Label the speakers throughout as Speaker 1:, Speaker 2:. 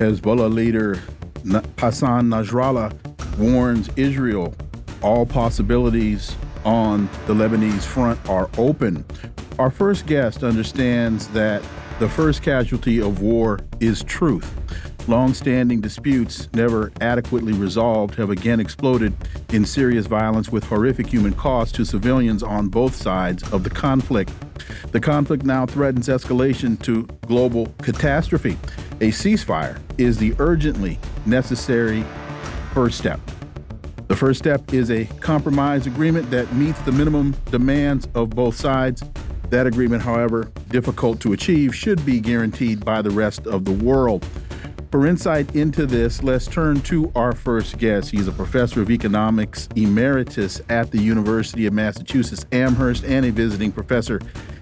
Speaker 1: Hezbollah leader Hassan Nasrallah warns Israel all possibilities on the Lebanese front are open. Our first guest understands that the first casualty of war is truth. Long-standing disputes, never adequately resolved, have again exploded in serious violence with horrific human cost to civilians on both sides of the conflict. The conflict now threatens escalation to global catastrophe. A ceasefire is the urgently necessary first step. The first step is a compromise agreement that meets the minimum demands of both sides. That agreement, however difficult to achieve, should be guaranteed by the rest of the world. For insight into this, let's turn to our first guest. He's a professor of economics emeritus at the University of Massachusetts Amherst and a visiting professor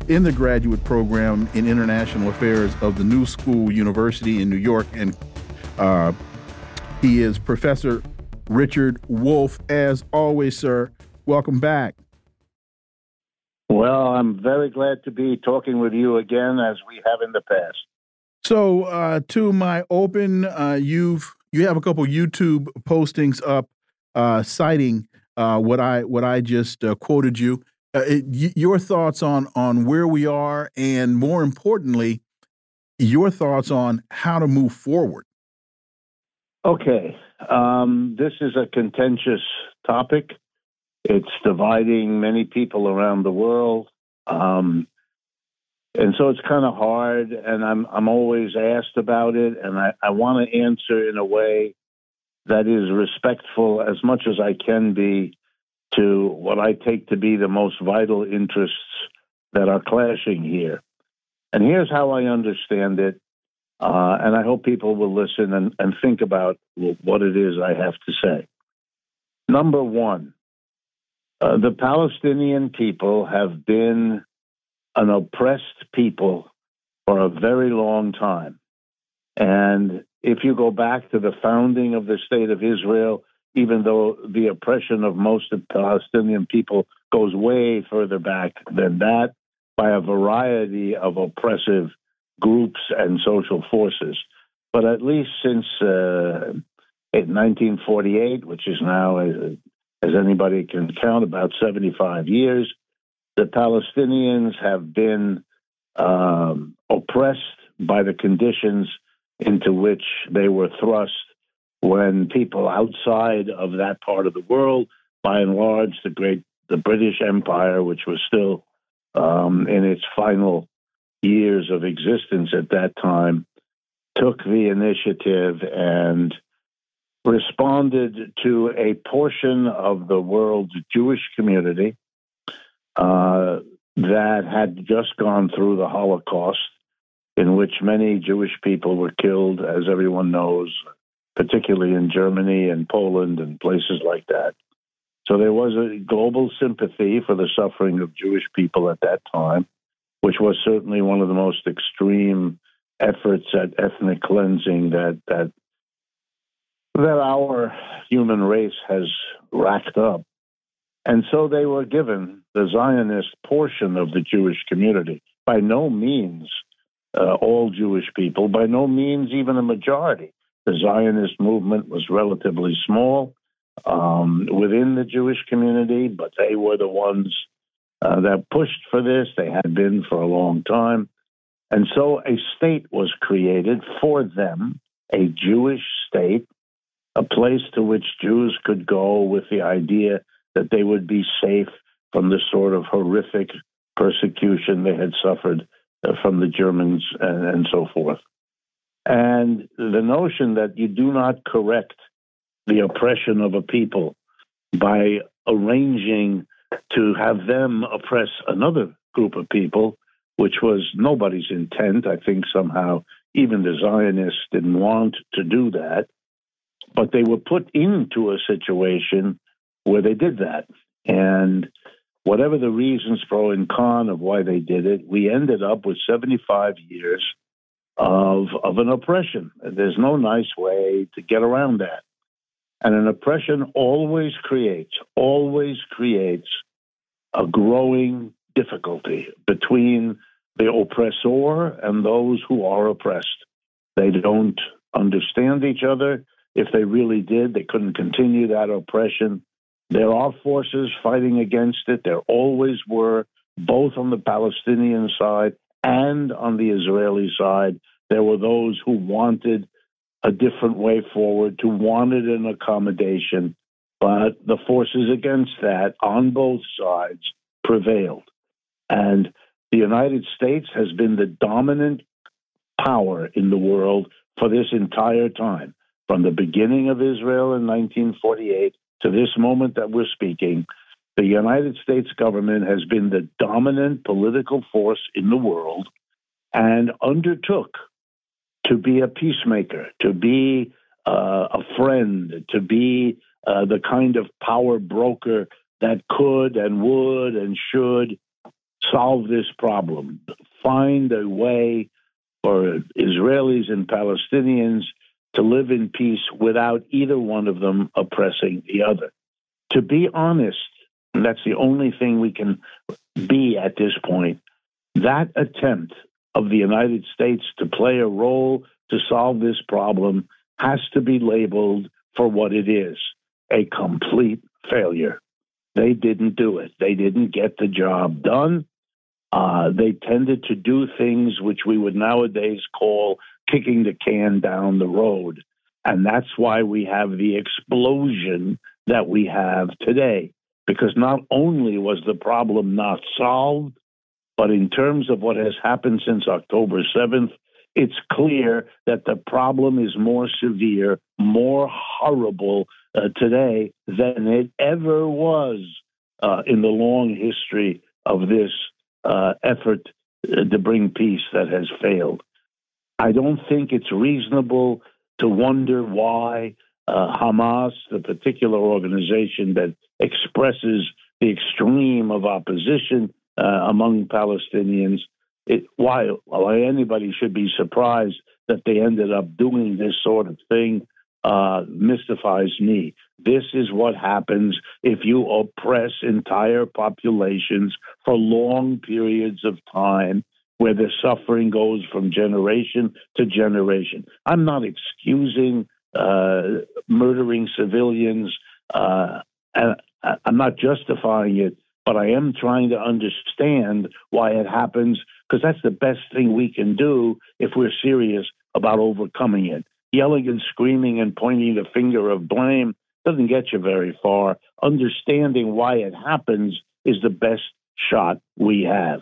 Speaker 1: in the graduate program in international affairs of the New School University in New York. And uh, he is Professor Richard Wolff. As always, sir, welcome back.
Speaker 2: Well, I'm very glad to be talking with you again as we have in the past.
Speaker 1: So, uh, to my open, uh, you've you have a couple YouTube postings up uh, citing uh, what I what I just uh, quoted you. Uh, it, your thoughts on on where we are, and more importantly, your thoughts on how to move forward.
Speaker 2: Okay, um, this is a contentious topic. It's dividing many people around the world, um, and so it's kind of hard. And I'm I'm always asked about it, and I, I want to answer in a way that is respectful as much as I can be to what I take to be the most vital interests that are clashing here. And here's how I understand it. Uh, and I hope people will listen and, and think about what it is I have to say. Number one, uh, the Palestinian people have been an oppressed people for a very long time. And if you go back to the founding of the state of Israel, even though the oppression of most of the Palestinian people goes way further back than that by a variety of oppressive groups and social forces. But at least since uh, 1948, which is now, as anybody can count, about 75 years, the Palestinians have been um, oppressed by the conditions into which they were thrust when people outside of that part of the world, by and large, the great the British Empire, which was still um, in its final years of existence at that time, took the initiative and responded to a portion of the world's Jewish community uh, that had just gone through the Holocaust, in which many Jewish people were killed, as everyone knows, particularly in Germany and Poland and places like that. So there was a global sympathy for the suffering of Jewish people at that time, which was certainly one of the most extreme efforts at ethnic cleansing that that that our human race has racked up. And so they were given the Zionist portion of the Jewish community. By no means uh, all Jewish people, by no means even a majority. The Zionist movement was relatively small um, within the Jewish community, but they were the ones uh, that pushed for this. They had been for a long time. And so a state was created for them, a Jewish state, a place to which Jews could go with the idea that they would be safe from the sort of horrific persecution they had suffered uh, from the Germans and, and so forth. And the notion that you do not correct the oppression of a people by arranging to have them oppress another group of people which was nobody's intent. I think somehow even the Zionists didn't want to do that, but they were put into a situation where they did that. And whatever the reasons pro and con of why they did it, we ended up with 75 years of, of an oppression. There's no nice way to get around that. And an oppression always creates, always creates a growing difficulty between the oppressor and those who are oppressed. They don't understand each other. If they really did, they couldn't continue that oppression. There are forces fighting against it. There always were, both on the Palestinian side and on the Israeli side. There were those who wanted a different way forward, who wanted an accommodation, but the forces against that on both sides prevailed. And the United States has been the dominant power in the world for this entire time, from the beginning of Israel in 1948 to this moment that we're speaking. The United States government has been the dominant political force in the world and undertook to be a peacemaker, to be uh, a friend, to be uh, the kind of power broker that could and would and should solve this problem, find a way for Israelis and Palestinians to live in peace without either one of them oppressing the other. To be honest, and that's the only thing we can be at this point, that attempt of the United States to play a role to solve this problem has to be labeled for what it is a complete failure. They didn't do it. They didn't get the job done. Uh, they tended to do things which we would nowadays call kicking the can down the road. And that's why we have the explosion that we have today. Because not only was the problem not solved, but in terms of what has happened since October 7th, it's clear that the problem is more severe, more horrible uh, today than it ever was uh, in the long history of this uh, effort uh, to bring peace that has failed. I don't think it's reasonable to wonder why uh, Hamas, the particular organization that expresses the extreme of opposition uh, among Palestinians. It, why, why anybody should be surprised that they ended up doing this sort of thing uh, mystifies me. This is what happens if you oppress entire populations for long periods of time where the suffering goes from generation to generation. I'm not excusing uh, murdering civilians, uh, and I'm not justifying it but I am trying to understand why it happens because that's the best thing we can do if we're serious about overcoming it. Yelling and screaming and pointing the finger of blame doesn't get you very far. Understanding why it happens is the best shot we have.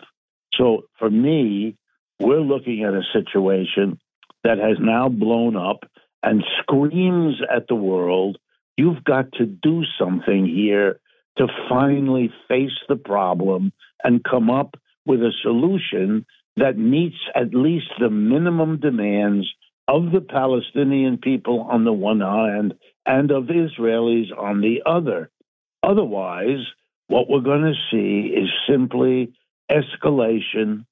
Speaker 2: So for me, we're looking at a situation that has now blown up and screams at the world, you've got to do something here to finally face the problem and come up with a solution that meets at least the minimum demands of the Palestinian people on the one hand and of Israelis on the other. Otherwise, what we're going to see is simply escalation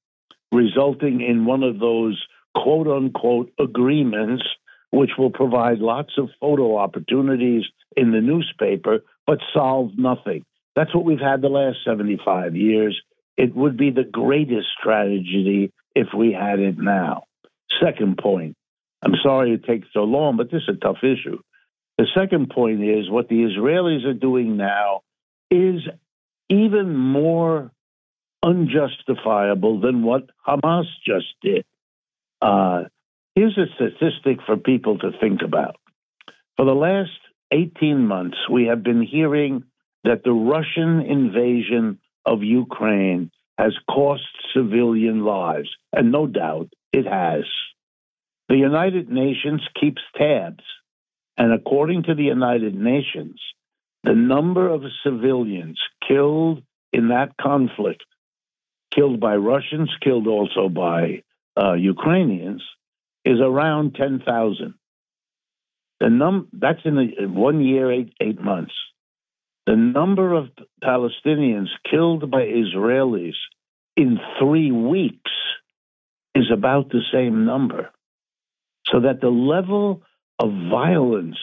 Speaker 2: resulting in one of those quote unquote agreements, which will provide lots of photo opportunities in the newspaper, but solve nothing. That's what we've had the last 75 years. It would be the greatest tragedy if we had it now. Second point, I'm sorry it takes so long, but this is a tough issue. The second point is what the Israelis are doing now is even more unjustifiable than what Hamas just did. Uh, here's a statistic for people to think about. For the last 18 months, we have been hearing that the Russian invasion of Ukraine has cost civilian lives, and no doubt it has. The United Nations keeps tabs, and according to the United Nations, the number of civilians killed in that conflict killed by Russians, killed also by uh, Ukrainians, is around 10,000. The num that's in the, one year, eight, eight months. The number of Palestinians killed by Israelis in three weeks is about the same number. So that the level of violence,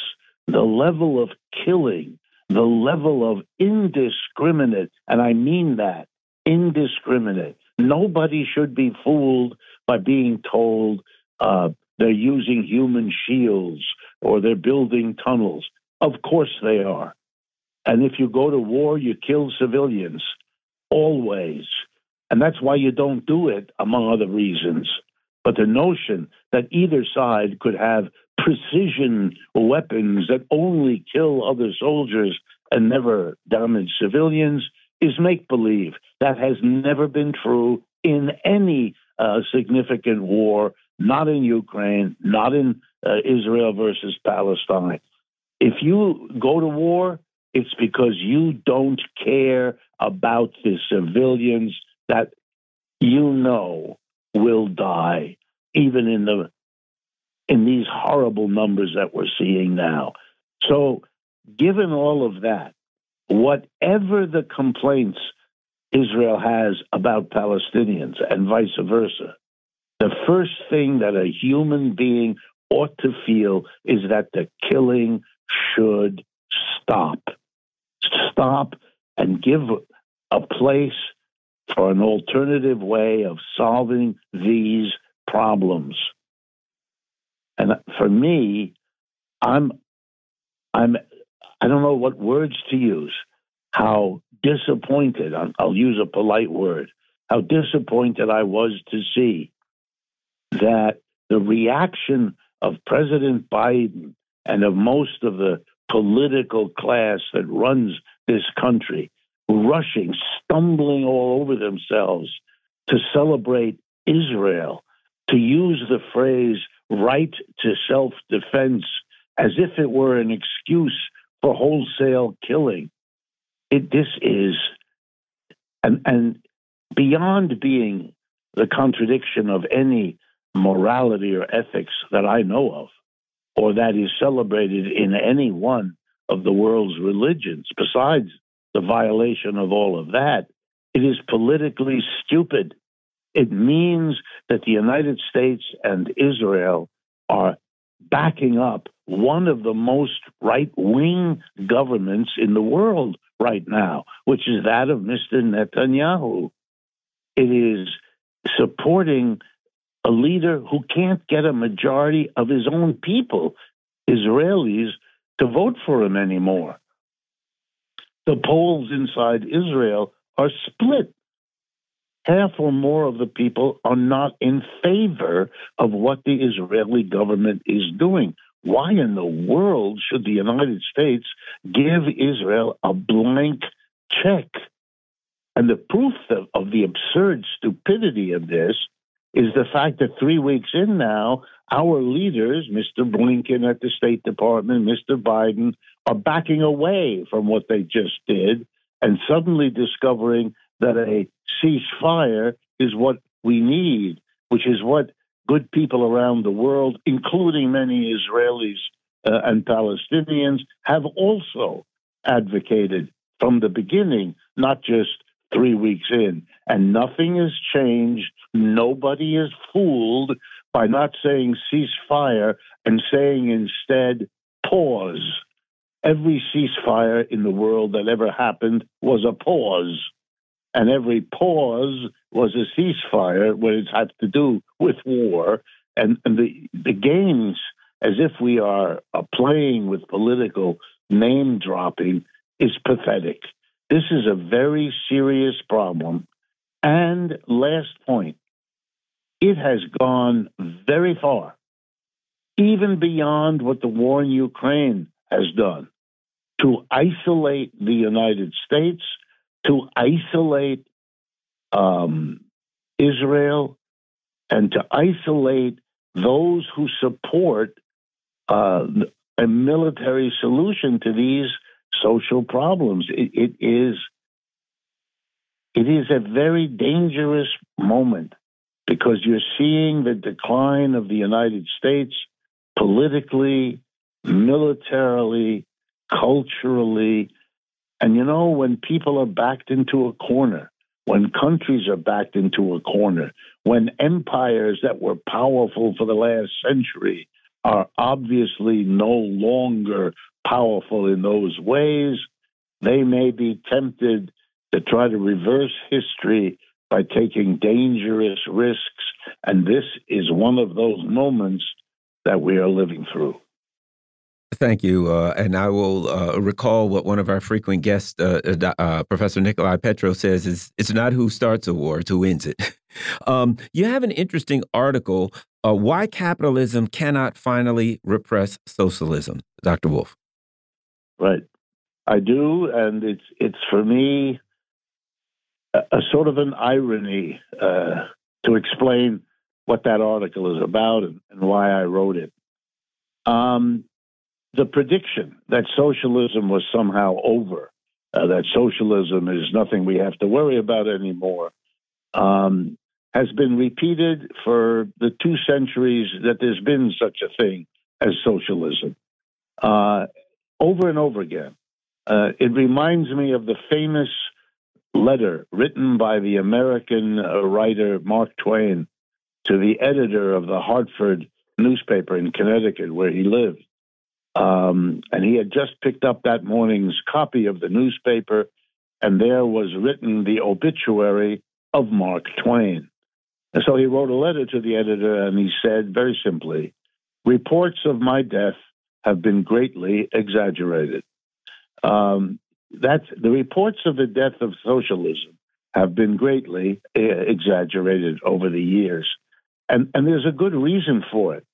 Speaker 2: the level of killing, the level of indiscriminate, and I mean that, indiscriminate. Nobody should be fooled by being told uh, they're using human shields or they're building tunnels. Of course they are. And if you go to war, you kill civilians, always. And that's why you don't do it, among other reasons. But the notion that either side could have precision weapons that only kill other soldiers and never damage civilians is make believe. That has never been true in any uh, significant war, not in Ukraine, not in uh, Israel versus Palestine. If you go to war, it's because you don't care about the civilians that you know will die, even in the in these horrible numbers that we're seeing now. So, given all of that, whatever the complaints Israel has about Palestinians and vice versa, the first thing that a human being ought to feel is that the killing should stop. Stop and give a place for an alternative way of solving these problems. And for me, I'm, I'm, I don't know what words to use. How disappointed, I'll use a polite word, how disappointed I was to see that the reaction of President Biden and of most of the political class that runs this country, rushing, stumbling all over themselves to celebrate Israel, to use the phrase right to self defense as if it were an excuse for wholesale killing. It, this is, and, and beyond being the contradiction of any morality or ethics that I know of, or that is celebrated in any one of the world's religions, besides the violation of all of that, it is politically stupid. It means that the United States and Israel are backing up one of the most right wing governments in the world right now, which is that of Mr. Netanyahu. It is supporting a leader who can't get a majority of his own people, Israelis, to vote for him anymore. The polls inside Israel are split. Half or more of the people are not in favor of what the Israeli government is doing. Why in the world should the United States give Israel a blank check? And the proof of, the absurd stupidity of this is the fact that three weeks in now, our leaders, Mr. Blinken at the State Department, Mr. Biden, are backing away from what they just did and suddenly discovering that a ceasefire is what we need, which is what good people around the world, including many Israelis uh, and Palestinians, have also advocated from the beginning, not just three weeks in. And nothing has changed. Nobody is fooled by not saying ceasefire and saying instead pause. Every ceasefire in the world that ever happened was a pause. And every pause was a ceasefire when it had to do with war. And, and the, the games, as if we are playing with political name dropping, is pathetic. This is a very serious problem. And last point, it has gone very far, even beyond what the war in Ukraine has done, to isolate the United States, to isolate um, Israel, and to isolate those who support uh, a military solution to these social problems. it, it is it is a very dangerous moment because you're seeing the decline of the United States politically, militarily, culturally. And you know, when people are backed into a corner, when countries are backed into a corner, when empires that were powerful for the last century are obviously no longer powerful in those ways, they may be tempted to try to reverse history by taking dangerous risks. And this is one of those moments that we are living through.
Speaker 3: Thank you. Uh, and I will uh, recall what one of our frequent guests, uh, uh, uh Professor Nikolai Petro, says is it's not who starts a war, it's who ends it. um, you have an interesting article, uh, Why Capitalism Cannot Finally Repress Socialism, Dr. Wolff.
Speaker 2: Right. I do. And it's, it's for me a, a sort of an irony to explain what that article is about and, and why I wrote it. Um, the prediction that socialism was somehow over, uh, that socialism is nothing we have to worry about anymore, um, has been repeated for the two centuries that there's been such a thing as socialism. Uh, over and over again. Uh, it reminds me of the famous letter written by the American uh, writer Mark Twain to the editor of the Hartford newspaper in Connecticut, where he lived. Um, and he had just picked up that morning's copy of the newspaper, and there was written the obituary of Mark Twain. And so he wrote a letter to the editor, and he said very simply, Reports of my death have been greatly exaggerated. Um, that's the reports of the death of socialism have been greatly uh, exaggerated over the years. And, and there's a good reason for it.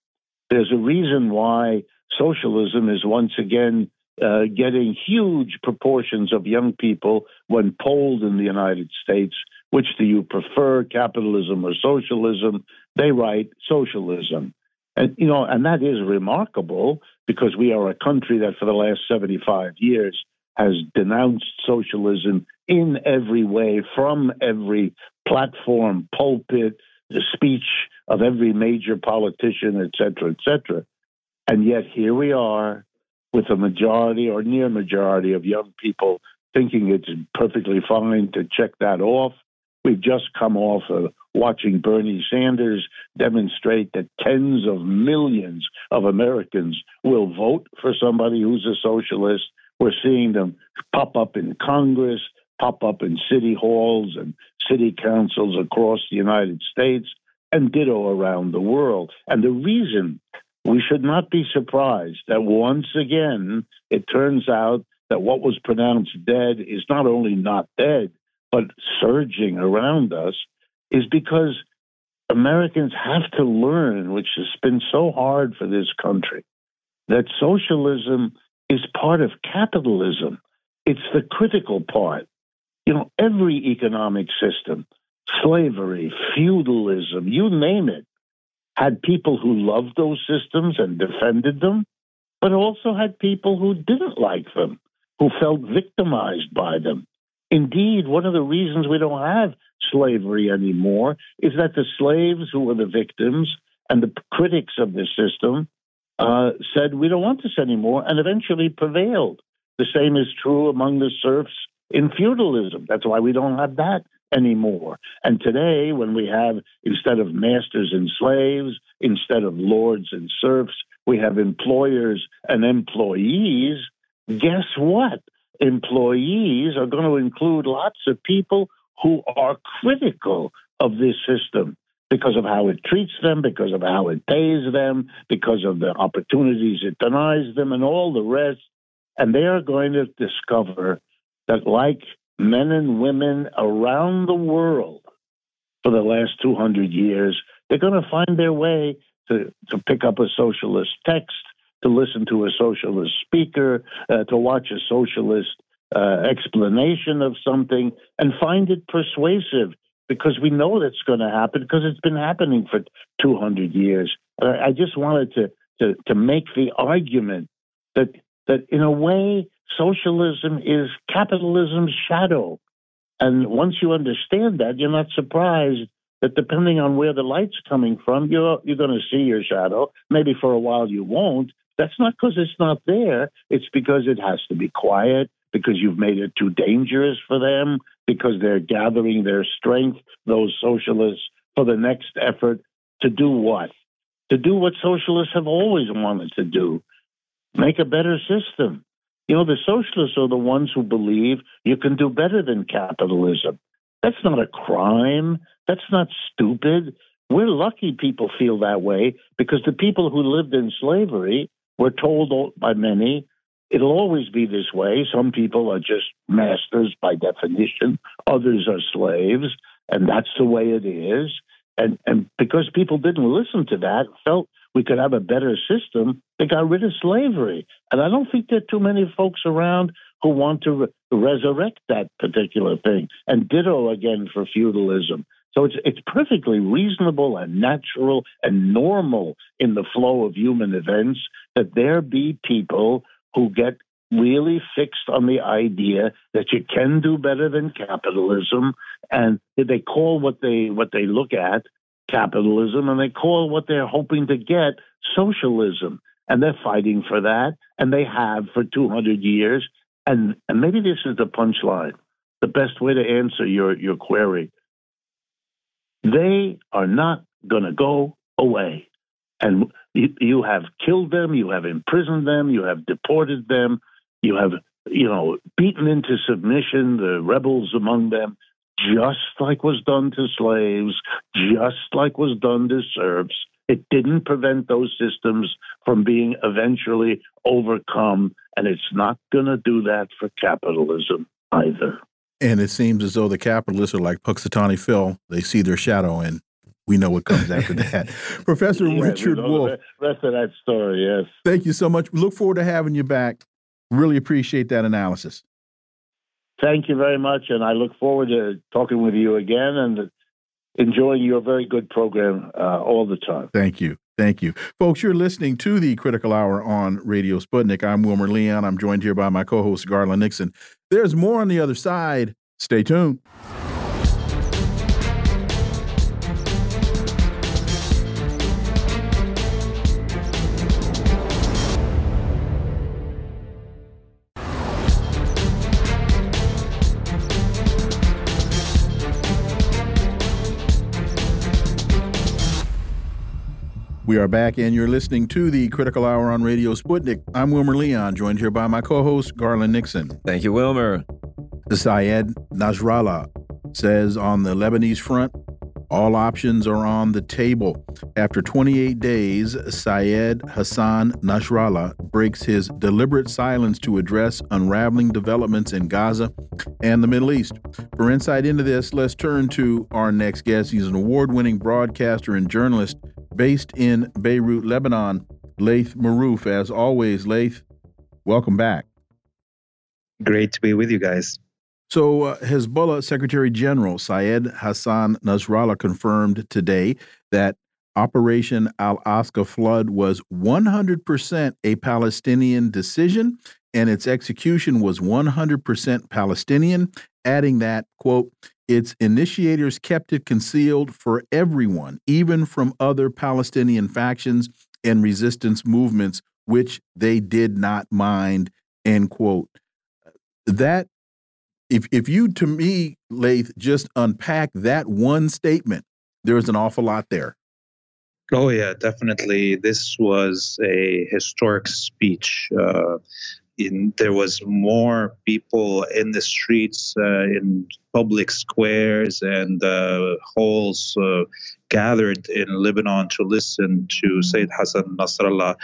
Speaker 2: There's a reason why socialism is once again uh, getting huge proportions of young people when polled in the United States. Which do you prefer, capitalism or socialism? They write socialism. And, you know, and that is remarkable because we are a country that for the last 75 years has denounced socialism in every way, from every platform, pulpit, the speech of every major politician, et cetera, et cetera. And yet here we are with a majority or near majority of young people thinking it's perfectly fine to check that off. We've just come off of watching Bernie Sanders demonstrate that tens of millions of Americans will vote for somebody who's a socialist. We're seeing them pop up in Congress, pop up in city halls and city councils across the United States, and ditto around the world. And the reason we should not be surprised that once again it turns out that what was pronounced dead is not only not dead, but surging around us, is because Americans have to learn, which has been so hard for this country, that socialism is part of capitalism. It's the critical part. You know, every economic system, slavery, feudalism, you name it, had people who loved those systems and defended them, but also had people who didn't like them, who felt victimized by them. Indeed, one of the reasons we don't have slavery anymore is that the slaves who were the victims and the critics of the system uh, said, We don't want this anymore, and eventually prevailed. The same is true among the serfs in feudalism. That's why we don't have that anymore. And today, when we have, instead of masters and slaves, instead of lords and serfs, we have employers and employees, guess what? Employees are going to include lots of people who are critical of this system because of how it treats them, because of how it pays them, because of the opportunities it denies them, and all the rest. And they are going to discover that, like men and women around the world for the last 200 years, they're going to find their way to, to pick up a socialist text, to listen to a socialist speaker, uh, to watch a socialist uh, explanation of something, and find it persuasive because we know that's going to happen because it's been happening for 200 years. I just wanted to, to, to make the argument that, that in a way, socialism is capitalism's shadow. And once you understand that, you're not surprised that depending on where the light's coming from, you're you're going to see your shadow. Maybe for a while you won't. That's not because it's not there. It's because it has to be quiet. Because you've made it too dangerous for them. Because they're gathering their strength, those socialists, for the next effort to do what? To do what socialists have always wanted to do: make a better system. You know, the socialists are the ones who believe you can do better than capitalism. That's not a crime. That's not stupid. We're lucky people feel that way because the people who lived in slavery were told by many it'll always be this way. Some people are just masters by definition, others are slaves, and that's the way it is. And, and because people didn't listen to that, felt we could have a better system, they got rid of slavery. And I don't think there are too many folks around who want to re- resurrect that particular thing. And ditto again for feudalism. So it's it's perfectly reasonable and natural and normal in the flow of human events that there be people who get really fixed on the idea that you can do better than capitalism and they call what they what they look at capitalism and they call what they're hoping to get socialism. And they're fighting for that and they have for 200 years. And and maybe this is the punchline the best way to answer your your query. They are not going to go away. And you, you have killed them, you have imprisoned them, you have deported them, you have, you know, beaten into submission the rebels among them, just like was done to slaves, just like was done to serfs. It didn't prevent those systems from being eventually overcome, and it's not going to do that for capitalism either.
Speaker 1: And it seems as though the capitalists are like Punxsutawney Phil. They see their shadow, and we know what comes after that. Professor yeah, Richard Wolff.
Speaker 2: rest of that story, yes.
Speaker 1: Thank you so much. We look forward to having you back. Really appreciate that analysis.
Speaker 2: Thank you very much, and I look forward to talking with you again and enjoying your very good program uh, all the time.
Speaker 1: Thank you. Thank you. Folks, you're listening to the Critical Hour on Radio Sputnik. I'm Wilmer Leon. I'm joined here by my co host, Garland Nixon. There's more on the other side. Stay tuned. We are back, and you're listening to the Critical Hour on Radio Sputnik. I'm Wilmer Leon, joined here by my co host, Garland Nixon.
Speaker 3: Thank you, Wilmer.
Speaker 1: Sayed Nasrallah says on the Lebanese front, all options are on the table. After 28 days, Syed Hassan Nasrallah breaks his deliberate silence to address unraveling developments in Gaza and the Middle East. For insight into this, let's turn to our next guest. He's an award winning broadcaster and journalist based in Beirut, Lebanon, Laith Marouf. As always, Laith, welcome back.
Speaker 4: Great to be with you guys.
Speaker 1: So, uh, Hezbollah Secretary General Syed Hassan Nasrallah confirmed today that Operation Al Aqsa flood was 100% a Palestinian decision and its execution was 100% Palestinian, adding that, quote, its initiators kept it concealed for everyone, even from other Palestinian factions and resistance movements, which they did not mind, end quote. That, if, if you, to me, Laith, just unpack that one statement, there's an awful lot there.
Speaker 4: Oh, yeah, definitely. This was a historic speech. Uh, in, there was more people in the streets, uh, in public squares and uh, halls uh, gathered in Lebanon to listen to Sayyid Hassan Nasrallah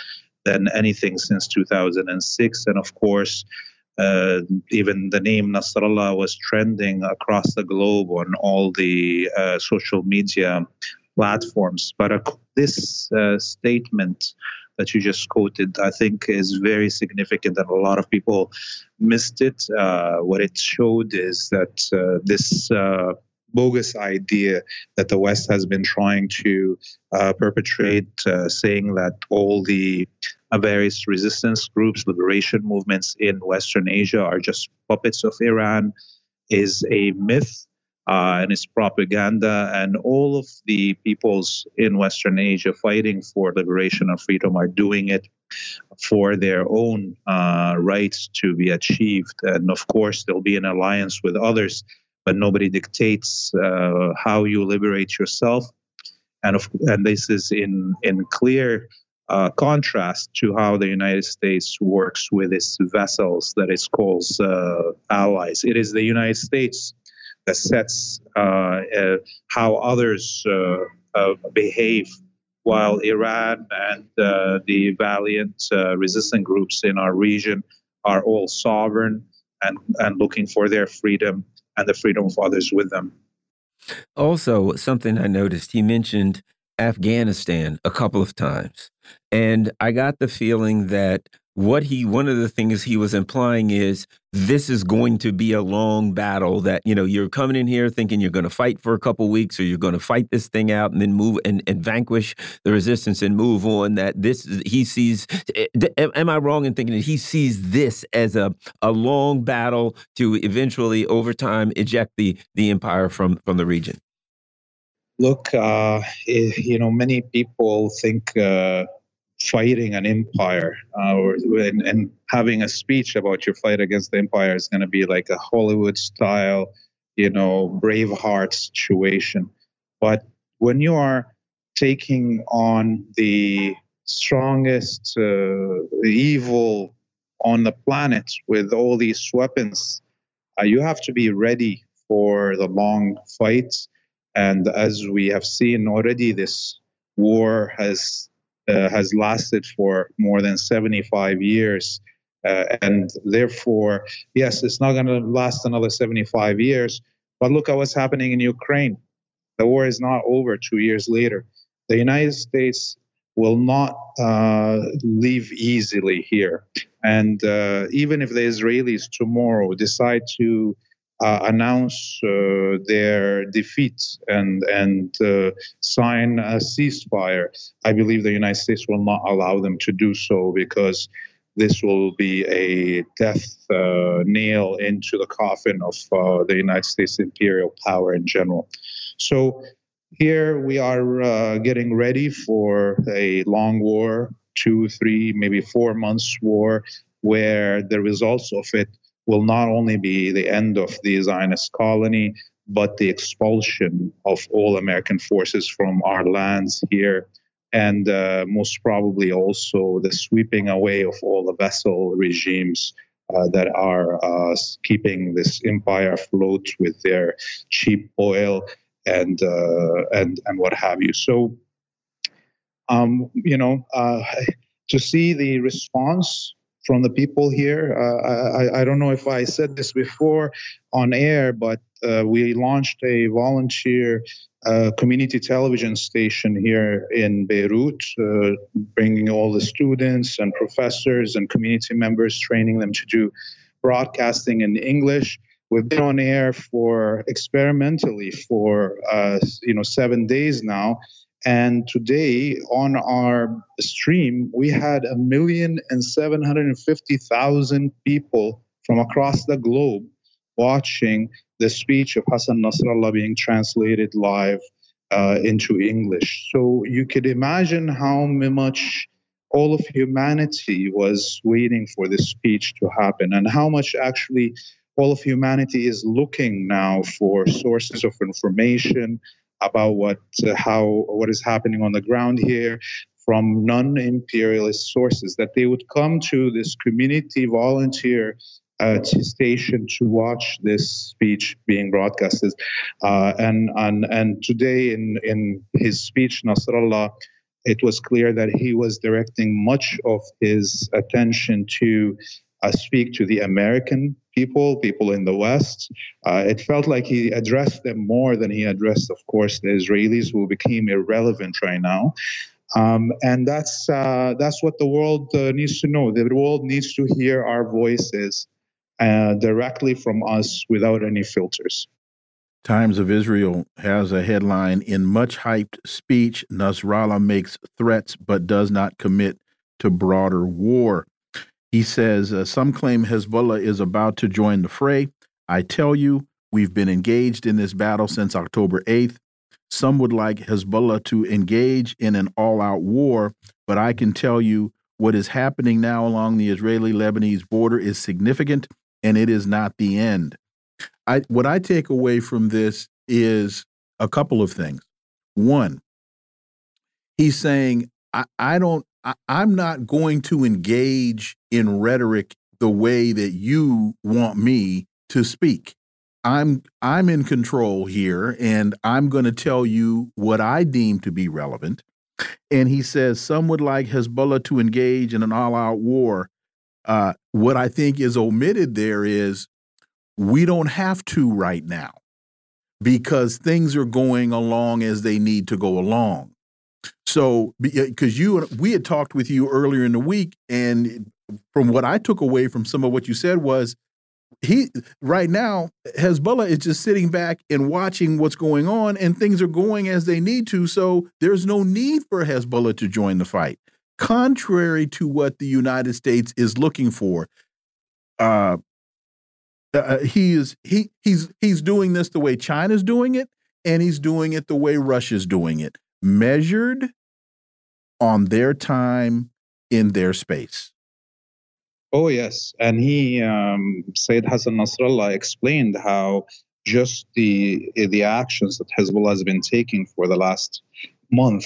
Speaker 4: than anything since 2006. And of course, uh, even the name Nasrallah was trending across the globe on all the uh, social media platforms. But uh, this statement that you just quoted, I think, is very significant, and a lot of people missed it. Uh, what it showed is that uh, this uh, bogus idea that the West has been trying to uh, perpetrate, uh, saying that all the various resistance groups, liberation movements in Western Asia are just puppets of Iran. is a myth uh, and it's propaganda. And all of the peoples in Western Asia fighting for liberation and freedom are doing it for their own uh, rights to be achieved. And of course, there'll be an alliance with others, but nobody dictates uh, how you liberate yourself. And, of, and this is in, in clear uh, contrast to how the United States works with its vessels that it calls uh, allies. It is the United States that sets uh, uh how others uh, uh, behave, while Iran and the valiant resistant groups in our region are all sovereign and, and looking for their freedom and the freedom of others with them.
Speaker 3: Also, something I noticed, he mentioned Afghanistan a couple of times. And I got the feeling that what he one of the things he was implying is this is going to be a long battle that you know you're coming in here thinking you're going to fight for a couple weeks or you're going to fight this thing out and then move and, and vanquish the resistance and move on that this he sees eh, am i wrong in thinking that he sees this as a a long battle to eventually over time eject the the empire from from the region
Speaker 4: look uh, eh, you know many people think uh, fighting an empire uh, or, and, and, having a speech about your fight against the empire is going to be like a Hollywood style, you know, Braveheart situation. But when you are taking on the strongest uh, evil on the planet with all these weapons, uh, you have to be ready for the long fights. And as we have seen already, this war has uh, has lasted for more than 75 years. Uh, and therefore, yes, it's not going to last another 75 years. But look at what's happening in Ukraine. The war is not over two years later. The United States will not uh, leave easily here. And uh, even if the Israelis tomorrow decide to uh, announce uh, their defeat and and uh, sign a ceasefire, I believe the United States will not allow them to do so because this will be a death uh, nail into the coffin of uh, the United States imperial power in general. So here we are uh, getting ready for a long war, two, three, maybe four months war, where the results of it will not only be the end of the Zionist colony, but the expulsion of all American forces from our lands here, and uh, most probably also the sweeping away of all the vassal regimes uh, that are uh, keeping this empire afloat with their cheap oil and uh, and and what have you. So, um, you know, uh, to see the response from the people here. Uh, I, I, don't know if I said this before on air, but uh, we launched a volunteer uh, community television station here in Beirut, uh, bringing all the students and professors and community members, training them to do broadcasting in English. We've been on air for experimentally for uh, you know seven days now, and today on our stream, we had a million and seven hundred and fifty thousand people from across the globe watching the speech of Hassan Nasrallah being translated live uh, into English. So you could imagine how much all of humanity was waiting for this speech to happen and how much actually all of humanity is looking now for sources of information about what uh, how what is happening on the ground here from non-imperialist sources that they would come to this community volunteer uh, station to watch this speech being broadcasted. Uh, and, and and today in in his speech Nasrallah it was clear that he was directing much of his attention to speak to the American people, people in the West. Uh, it felt like he addressed them more than he addressed, of course, the Israelis, who became irrelevant right now. Um, and that's uh, that's what the world uh, needs to know. The world needs to hear our voices uh, directly from us without any filters.
Speaker 1: Times of Israel has a headline In much hyped speech, Nasrallah makes threats but does not commit to broader war. He says, uh, Some claim Hezbollah is about to join the fray. I tell you, We've been engaged in this battle since October 8th. Some would like Hezbollah to engage in an all out war, but I can tell you what is happening now along the Israeli Lebanese border is significant and it is not the end. I, what I take away from this is a couple of things. One, he's saying, I, I don't, I, I'm not going to engage in rhetoric the way that you want me to speak. I'm I'm in control here and I'm going to tell you what I deem to be relevant. And he says some would like Hezbollah to engage in an all-out war. Uh, what I think is omitted there is we don't have to right now because things are going along as they need to go along. So, because you we had talked with you earlier in the week, and from what I took away from some of what you said was he right now Hezbollah is just sitting back and watching what's going on, and things are going as they need to. So there's no need for Hezbollah to join the fight, contrary to what the United States is looking for. Uh, uh, uh he is he he's he's doing this the way China's doing it, and he's doing it the way Russia's doing it, measured on their time in their space.
Speaker 4: Oh yes, and he um, Sayyid Hassan Nasrallah explained how just the the actions that Hezbollah has been taking for the last month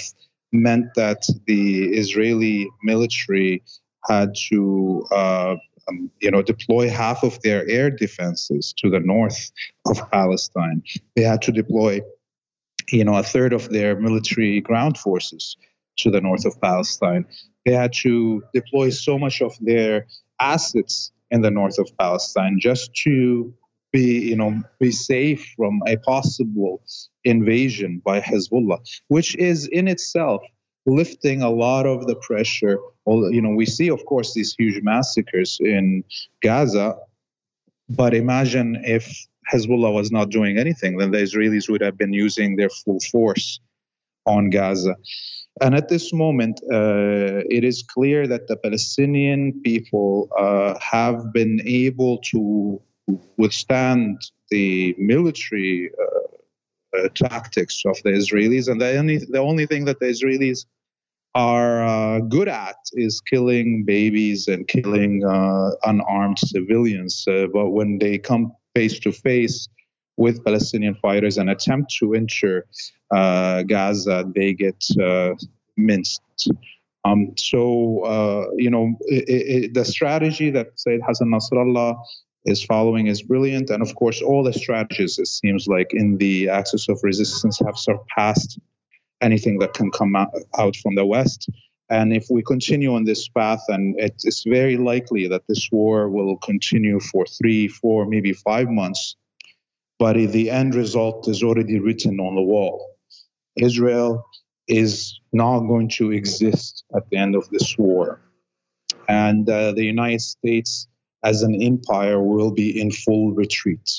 Speaker 4: meant that the Israeli military had to uh, um, you know deploy half of their air defenses to the north of Palestine. They had to deploy you know a third of their military ground forces to the north of Palestine. They had to deploy so much of their assets in the north of Palestine just to be, you know, be safe from a possible invasion by Hezbollah, which is in itself lifting a lot of the pressure. Well, you know, we see, of course, these huge massacres in Gaza, but imagine if Hezbollah was not doing anything, then the Israelis would have been using their full force on Gaza. And at this moment, uh, it is clear that the Palestinian people uh, have been able to withstand the military uh, uh tactics of the Israelis, and the only the only thing that the Israelis are uh, good at is killing babies and killing uh, unarmed civilians. but when they come face to face with Palestinian fighters and attempt to enter uh, Gaza, they get uh, minced. Um, so, uh, you know, it, it, the strategy that Sayyid Hassan Nasrallah is following is brilliant. And of course, all the strategies, it seems like, in the axis of resistance have surpassed anything that can come out, out from the West. And if we continue on this path, and it's very likely that this war will continue for three, four, maybe five months, but the end result is already written on the wall. Israel is not going to exist at the end of this war. And uh, the United States as an empire will be in full retreat.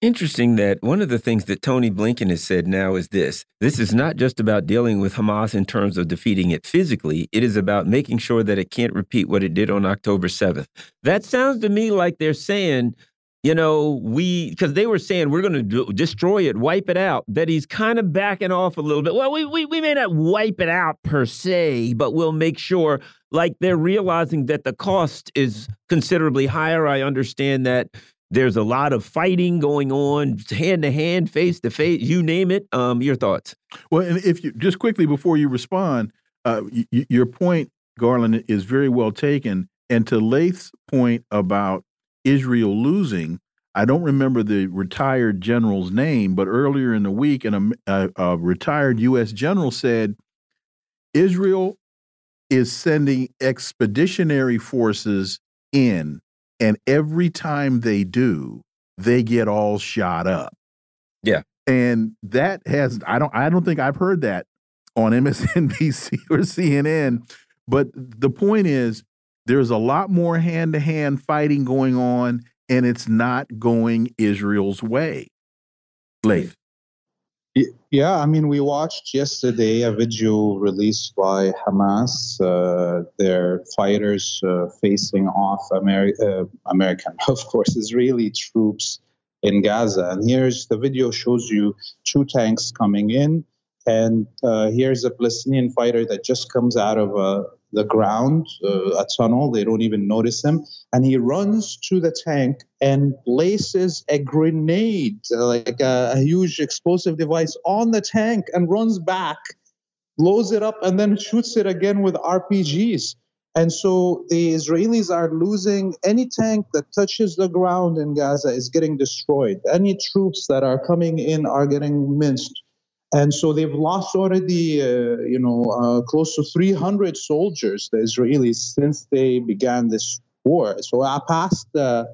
Speaker 3: Interesting that one of the things that Tony Blinken has said now is this this is not just about dealing with Hamas in terms of defeating it physically, it is about making sure that it can't repeat what it did on October 7th. That sounds to me like they're saying you know, we because they were saying we're going to destroy it, wipe it out. That he's kind of backing off a little bit. Well, we, we we may not wipe it out per se, but we'll make sure. Like they're realizing that the cost is considerably higher. I understand that there's a lot of fighting going on, hand to hand, face to face, you name it. Um, your thoughts?
Speaker 1: Well, and if you just quickly before you respond, uh, your point, Garland, is very well taken. And to Laith's point about Israel losing. I don't remember the retired general's name, but earlier in the week, a, a, a retired U.S. general said Israel is sending expeditionary forces in, and every time they do, they get all shot up.
Speaker 3: Yeah,
Speaker 1: and that has I don't I don't think I've heard that on MSNBC or CNN. But the point is, there's a lot more hand to hand fighting going on, and it's not going Israel's way. Laith.
Speaker 4: Yeah, I mean, we watched yesterday a video released by Hamas, uh, their fighters uh, facing off Ameri uh, American, of course, Israeli troops in Gaza. And here's the video shows you two tanks coming in. And uh, here's a Palestinian fighter that just comes out of uh, the ground, uh, a tunnel. They don't even notice him. And he runs to the tank and places a grenade, like a, a huge explosive device, on the tank and runs back, blows it up, and then shoots it again with RPGs. And so the Israelis are losing any tank that touches the ground in Gaza is getting destroyed. Any troops that are coming in are getting minced. And so they've lost already, uh, you know, uh, close to 300 soldiers, the Israelis, since they began this war. So uh, past uh,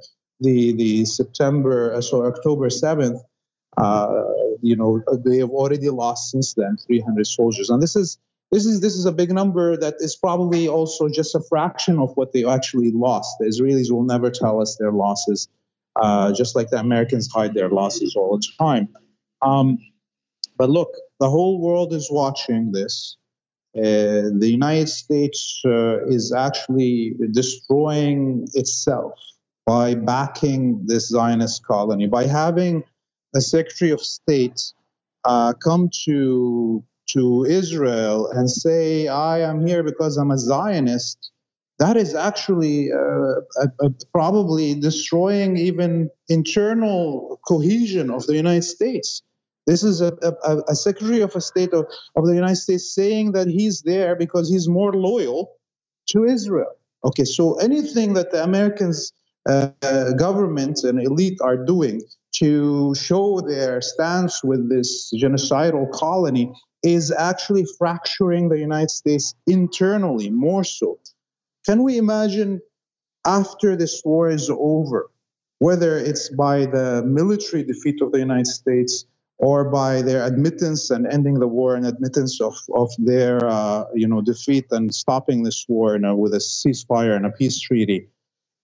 Speaker 4: the the September, uh, so October 7th, uh, you know, they have already lost since then 300 soldiers. And this is this is this is a big number that is probably also just a fraction of what they actually lost. The Israelis will never tell us their losses, uh, just like the Americans hide their losses all the time. Um, but look, the whole world is watching this. Uh, the United States uh, is actually destroying itself by backing this Zionist colony, by having a Secretary of State uh, come to to Israel and say, I am here because I'm a Zionist, that is actually uh, probably destroying even internal cohesion of the United States. This is a, a, a Secretary of a State of, of the United States saying that he's there because he's more loyal to Israel. Okay, so anything that the Americans uh, government and elite are doing to show their stance with this genocidal colony is actually fracturing the United States internally more so. Can we imagine after this war is over, whether it's by the military defeat of the United States or by their admittance and ending the war and admittance of, of their uh, you know defeat and stopping this war a, with a ceasefire and a peace treaty.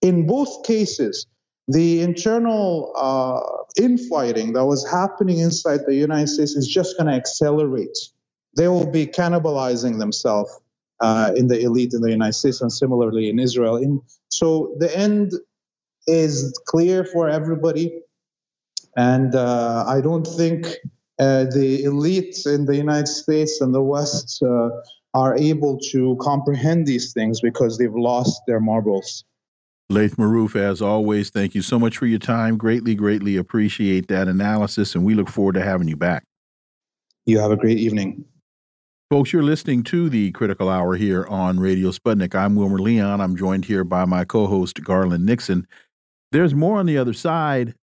Speaker 4: In both cases, the internal uh, infighting that was happening inside the United States is just going to accelerate. They will be cannibalizing themselves uh, in the elite in the United States and similarly in Israel. In, so the end is clear for everybody. And uh, I don't think uh, the elites in the United States and the West uh, are able to comprehend these things because they've lost their marbles.
Speaker 1: Laith Marouf, as always, thank you so much for your time. Greatly, greatly appreciate that analysis, and we look forward to having you back.
Speaker 4: You have a great evening.
Speaker 1: Folks, you're listening to the Critical Hour here on Radio Sputnik. I'm Wilmer Leon. I'm joined here by my co host, Garland Nixon. There's more on the other side.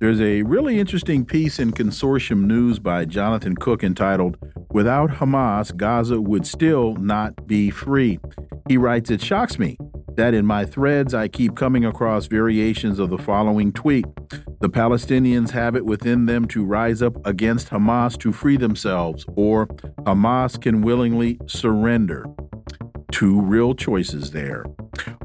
Speaker 1: There's a really interesting piece in Consortium News by Jonathan Cook entitled, Without Hamas, Gaza Would Still Not Be Free. He writes, It shocks me that in my threads I keep coming across variations of the following tweet The Palestinians have it within them to rise up against Hamas to free themselves, or Hamas can willingly surrender. Two real choices there.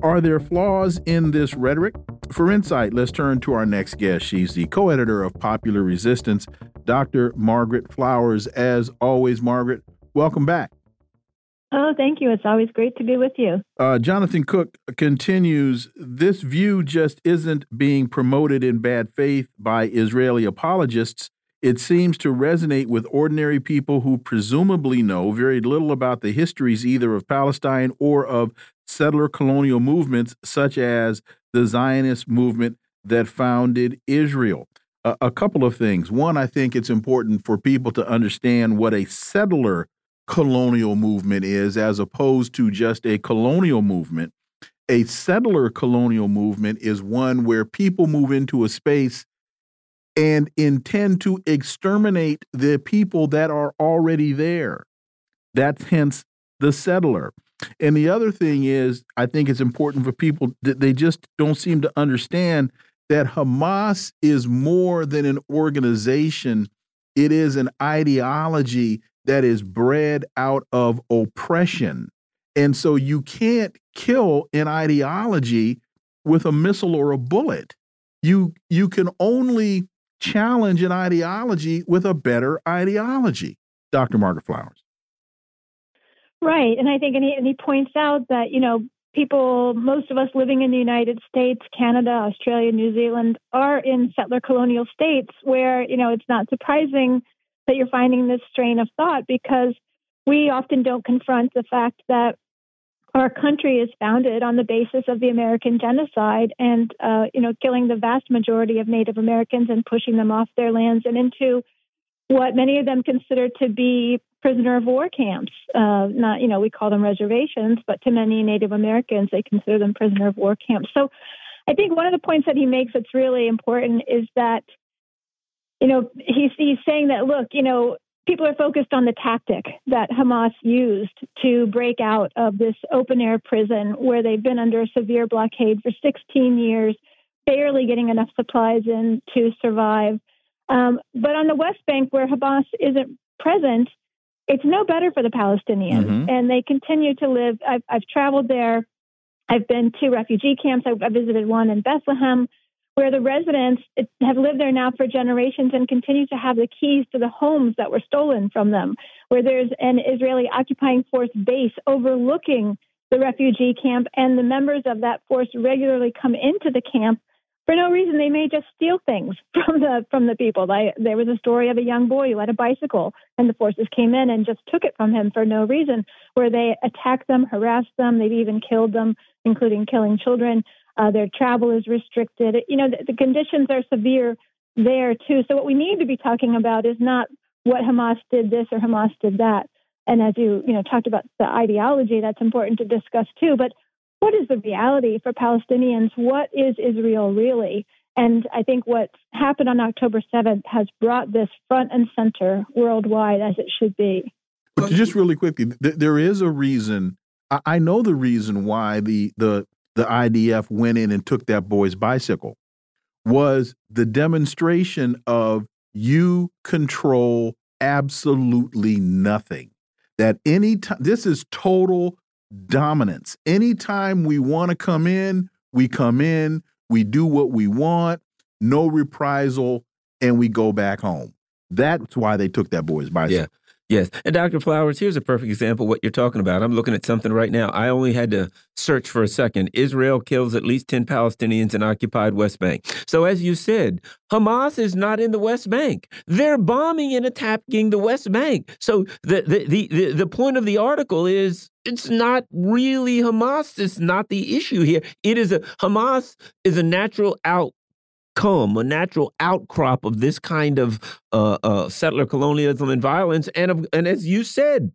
Speaker 1: Are there flaws in this rhetoric? For insight, let's turn to our next guest. She's the co editor of Popular Resistance, Dr. Margaret Flowers. As always, Margaret, welcome back.
Speaker 5: Oh, thank you. It's always great to be with you.
Speaker 1: Uh, Jonathan Cook continues This view just isn't being promoted in bad faith by Israeli apologists. It seems to resonate with ordinary people who presumably know very little about the histories either of Palestine or of settler colonial movements such as the Zionist movement that founded Israel. A couple of things. One, I think it's important for people to understand what a settler colonial movement is as opposed to just a colonial movement. A settler colonial movement is one where people move into a space and intend to exterminate the people that are already there. That's hence the settler. And the other thing is, I think it's important for people that they just don't seem to understand that Hamas is more than an organization, it is an ideology that is bred out of oppression. And so you can't kill an ideology with a missile or a bullet. You you can only challenge an ideology with a better ideology. Dr. Margaret Flowers.
Speaker 5: Right. And I think, and he, and he points out that, you know, people, most of us living in the United States, Canada, Australia, New Zealand, are in settler colonial states where, you know, it's not surprising that you're finding this strain of thought because we often don't confront the fact that our country is founded on the basis of the American genocide and, uh, you know, killing the vast majority of Native Americans and pushing them off their lands and into what many of them consider to be prisoner of war camps. Uh, not, you know, we call them reservations, but to many Native Americans, they consider them prisoner of war camps. So I think one of the points that he makes that's really important is that, you know, he's, he's saying that, look, you know, people are focused on the tactic that Hamas used to break out of this open air prison where they've been under a severe blockade for 16 years, barely getting enough supplies in to survive. Um, but on the West Bank, where Hamas isn't present, it's no better for the Palestinians. Mm-hmm. And they continue to live. I've, I've, traveled there. I've been to refugee camps. I, I visited one in Bethlehem where the residents have lived there now for generations and continue to have the keys to the homes that were stolen from them, where there's an Israeli occupying force base overlooking the refugee camp, and the members of that force regularly come into the camp for no reason. They may just steal things from the from the people. I, there was a story of a young boy who had a bicycle, and the forces came in and just took it from him for no reason, where they attacked them, harassed them, they've even killed them, including killing children. Uh, their travel is restricted. You know, the, the conditions are severe there too. So what we need to be talking about is not what Hamas did this or Hamas did that. And as you you know talked about the ideology, that's important to discuss too. But what is the reality for Palestinians? What is Israel really? And I think what happened on October 7th has brought this front and center worldwide as it should be.
Speaker 1: But just really quickly, th there is a reason. I, I know the reason why the the the IDF went in and took that boy's bicycle was the demonstration of you control absolutely nothing. That any time, this is total dominance. Anytime we want to come in, we come in, we do what we want, no reprisal, and we go back home. That's why they took that boy's bicycle.
Speaker 3: Yeah. Yes. And Dr. Flowers, here's a perfect example of what you're talking about. I'm looking at something right now. I only had to search for a second. Israel kills at least 10 Palestinians in occupied West Bank. So, as you said, Hamas is not in the West Bank. They're bombing and attacking the West Bank. So, the, the, the, the, the point of the article is it's not really Hamas. It's not the issue here. It is a Hamas is a natural out come a natural outcrop of this kind of uh, uh, settler colonialism and violence. And, of, and as you said,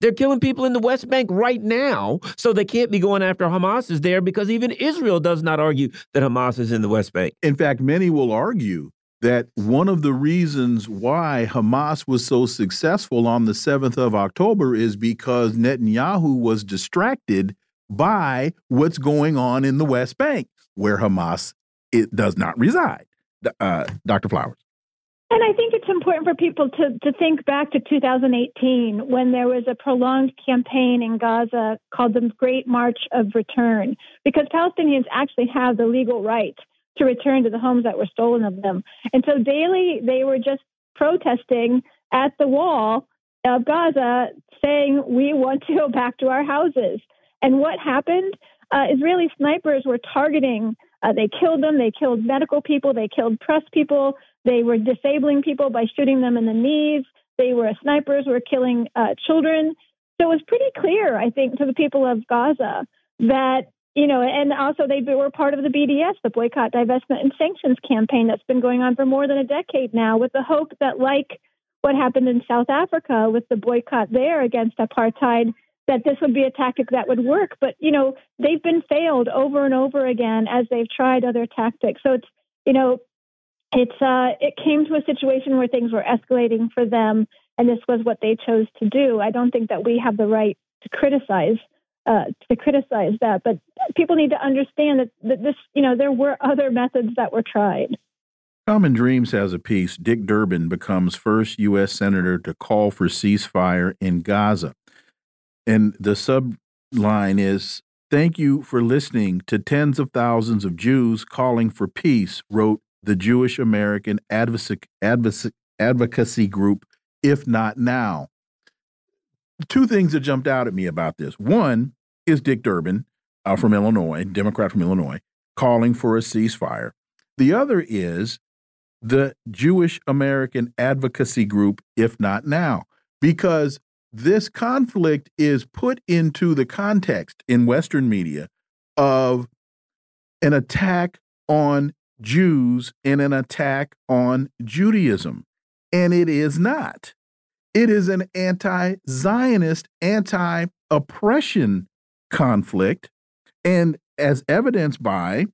Speaker 3: they're killing people in the West Bank right now, so they can't be going after Hamas is there because even Israel does not argue that Hamas is in the West Bank.
Speaker 1: In fact, many will argue that one of the reasons why Hamas was so successful on the 7th of October is because Netanyahu was distracted by what's going on in the West Bank, where Hamas it does not reside. Uh, Dr. Flowers.
Speaker 5: And I think it's important for people to, to think back to 2018 when there was a prolonged campaign in Gaza called the Great March of Return, because Palestinians actually have the legal right to return to the homes that were stolen of them. And so daily they were just protesting at the wall of Gaza saying, We want to go back to our houses. And what happened? Uh, Israeli snipers were targeting uh, they killed them. They killed medical people. They killed press people. They were disabling people by shooting them in the knees. They were snipers were killing uh, children. So it was pretty clear, I think, to the people of Gaza that you know, and also they were part of the BDS, the Boycott, Divestment, and Sanctions campaign that's been going on for more than a decade now, with the hope that, like what happened in South Africa with the boycott there against apartheid, that this would be a tactic that would work. But, you know, they've been failed over and over again as they've tried other tactics. So it's, you know, it's uh, it came to a situation where things were escalating for them, and this was what they chose to do. I don't think that we have the right to criticize uh, to criticize that. But people need to understand that, that this, you know, there were other methods that were tried.
Speaker 1: Common Dreams has a piece. Dick Durbin becomes first U.S. Senator to call for ceasefire in Gaza. And the subline is Thank you for listening to tens of thousands of Jews calling for peace, wrote the Jewish American Advocacy, Group, If Not Now. Two things that jumped out at me about this. One is Dick Durbin uh, from Illinois, Democrat from Illinois, calling for a ceasefire. The other is the Jewish American Advocacy Group, If Not Now, because this conflict is put into the context in Western media of an attack on Jews and an attack on Judaism. And it is not. It is an anti Zionist, anti oppression conflict. And as evidenced by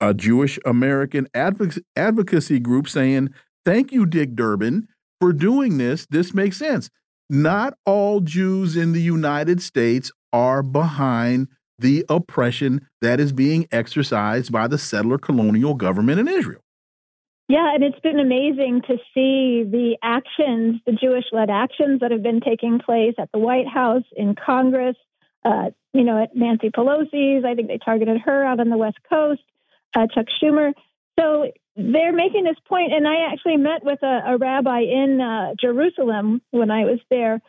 Speaker 1: a Jewish American advocacy group saying, Thank you, Dick Durbin, for doing this. This makes sense not all Jews in the United States are behind the oppression that is being exercised by the settler colonial government in Israel.
Speaker 5: Yeah, and it's been amazing to see the actions, the Jewish led actions that have been taking place at the White House, in Congress, uh, you know, at Nancy Pelosi's. I think they targeted her out on the West Coast, uh, Chuck Schumer. So they're making this point, and I actually met with a, a rabbi in uh, Jerusalem when I was there,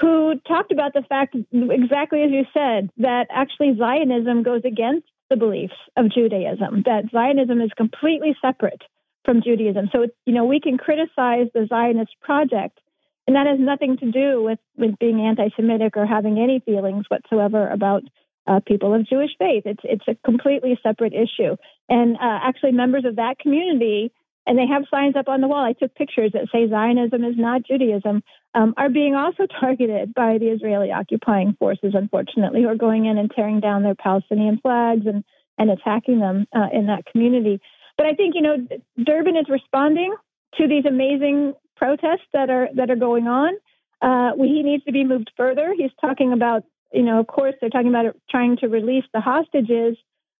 Speaker 5: who talked about the fact, exactly as you said, that actually Zionism goes against the beliefs of Judaism. That Zionism is completely separate from Judaism. So you know we can criticize the Zionist project, and that has nothing to do with with being anti-Semitic or having any feelings whatsoever about uh, people of Jewish faith. It's it's a completely separate issue. And uh, actually, members of that community, and they have signs up on the wall. I took pictures that say Zionism is not Judaism, um, are being also targeted by the Israeli occupying forces. Unfortunately, who are going in and tearing down their Palestinian flags and and attacking them uh, in that community. But I think you know Durbin is responding to these amazing protests that are that are going on. Uh, he needs to be moved further. He's talking about you know, of course, they're talking about trying to release the hostages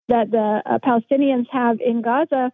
Speaker 5: that the uh, Palestinians have in Gaza.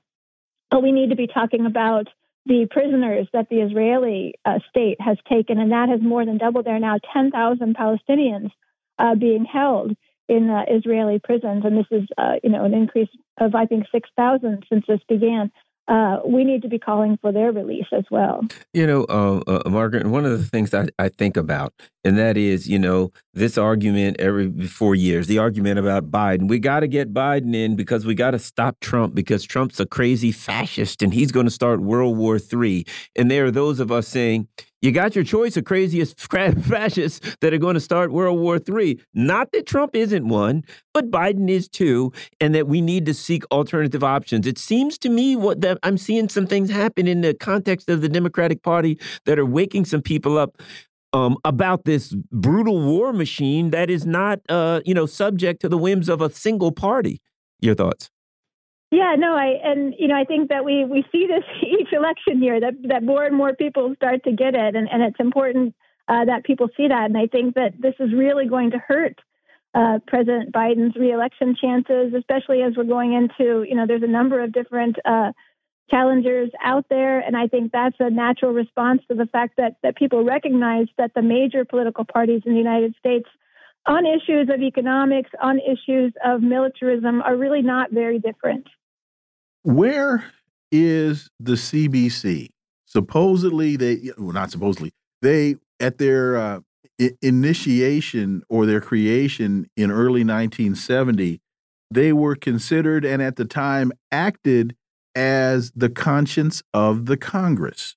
Speaker 5: But we need to be talking about the prisoners that the Israeli uh, state has taken, and that has more than doubled. There are now 10,000 Palestinians uh, being held in uh, Israeli prisons, and this is, uh, you know, an increase of I think 6,000 since this began uh, we need to be calling for their release as well.
Speaker 3: You know, uh, uh, Margaret, one of the things I, I think about, and that is, you know, this argument every four years, the argument about Biden. We got to get Biden in because we got to stop Trump because Trump's a crazy fascist and he's going to start World War III. And there are those of us saying, you got your choice of craziest fascists that are going to start World War III. Not that Trump isn't one, but Biden is too, and that we need to seek alternative options. It seems to me what that I'm seeing some things happen in the context of the Democratic Party that are waking some people up um, about this brutal war machine that is not, uh, you know, subject to the whims of a single party. Your thoughts?
Speaker 5: Yeah, no, I and you know I think that we we see this each election year that that more and more people start to get it, and and it's important uh, that people see that, and I think that this is really going to hurt uh, President Biden's reelection chances, especially as we're going into you know there's a number of different uh, challengers out there, and I think that's a natural response to the fact that that people recognize that the major political parties in the United States on issues of economics, on issues of militarism, are really not very different.
Speaker 1: Where is the CBC? Supposedly, they well, not supposedly they at their uh, initiation or their creation in early 1970, they were considered and at the time acted as the conscience of the Congress.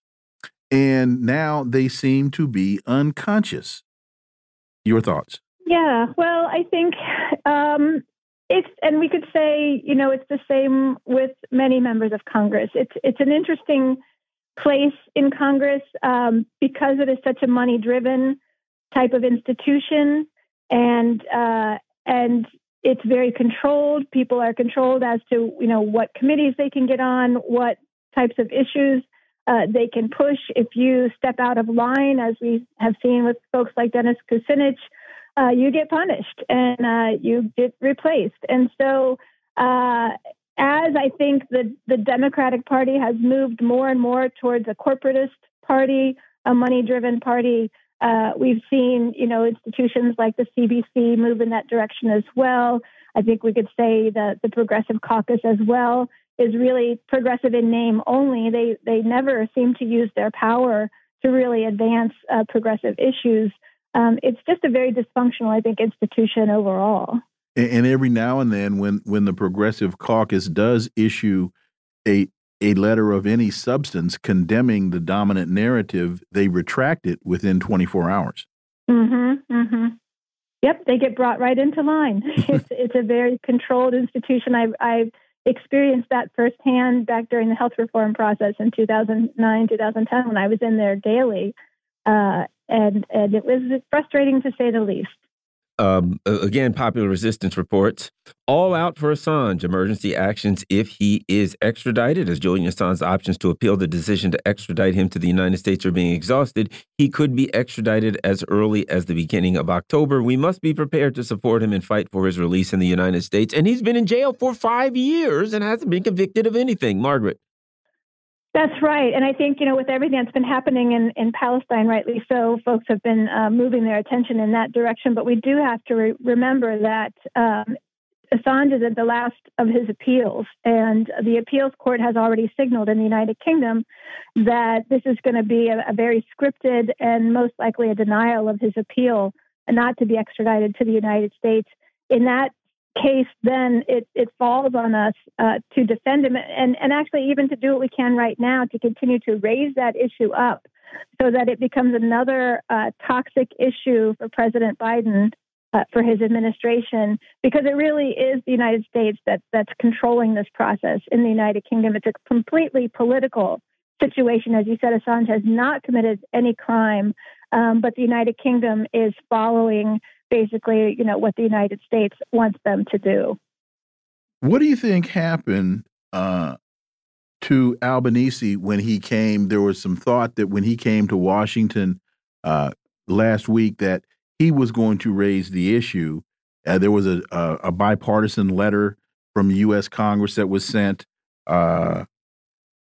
Speaker 1: And now they seem to be unconscious. Your thoughts?
Speaker 5: Yeah, well, I think um, it's, and we could say, you know, it's the same with many members of Congress. It's it's an interesting place in Congress um, because it is such a money-driven type of institution, and uh, and it's very controlled. People are controlled as to you know what committees they can get on, what types of issues uh, they can push. If you step out of line, as we have seen with folks like Dennis Kucinich, uh, you get punished and uh, you get replaced. And so, uh, as I think the, the Democratic Party has moved more and more towards a corporatist party, a money driven party, uh, we've seen, you know, institutions like the CBC move in that direction as well. I think we could say that the Progressive Caucus as well is really progressive in name only. They they never seem to use their power to really advance uh, progressive issues. Um, it's just a very dysfunctional, I think, institution overall.
Speaker 1: And, and every now and then, when when the Progressive Caucus does issue a a letter of any substance condemning the dominant narrative, they retract it within 24 hours.
Speaker 5: Mm-hmm. Mm-hmm. Yep, they get brought right into line. it's it's a very controlled institution. I've I've experienced that firsthand back during the health reform process in 2009, 2010 when I was in there daily, uh, and and it was frustrating to say the least.
Speaker 3: Um, again, popular resistance reports all out for Assange. Emergency actions if he is extradited. As Julian Assange's options to appeal the decision to extradite him to the United States are being exhausted, he could be extradited as early as the beginning of October. We must be prepared to support him and fight for his release in the United States. And he's been in jail for five years and hasn't been convicted of anything. Margaret.
Speaker 5: That's right. And I think, you know, with everything that's been happening in, in Palestine, rightly so, folks have been uh, moving their attention in that direction. But we do have to re remember that um, Assange is at the last of his appeals. And the appeals court has already signaled in the United Kingdom that this is going to be a, a very scripted and most likely a denial of his appeal not to be extradited to the United States. In that case, then it, it falls on us uh, to defend him and, and actually even to do what we can right now to continue to raise that issue up so that it becomes another uh, toxic issue for President Biden. Uh, for his administration, because it really is the United States that that's controlling this process in the United Kingdom. It's a completely political situation, as you said. Assange has not committed any crime, um, but the United Kingdom is following basically, you know, what the United States wants them to do.
Speaker 1: What do you think happened uh, to Albanese when he came? There was some thought that when he came to Washington uh, last week that he was going to raise the issue. Uh, there was a, a, a, bipartisan letter from U.S. Congress that was sent, uh,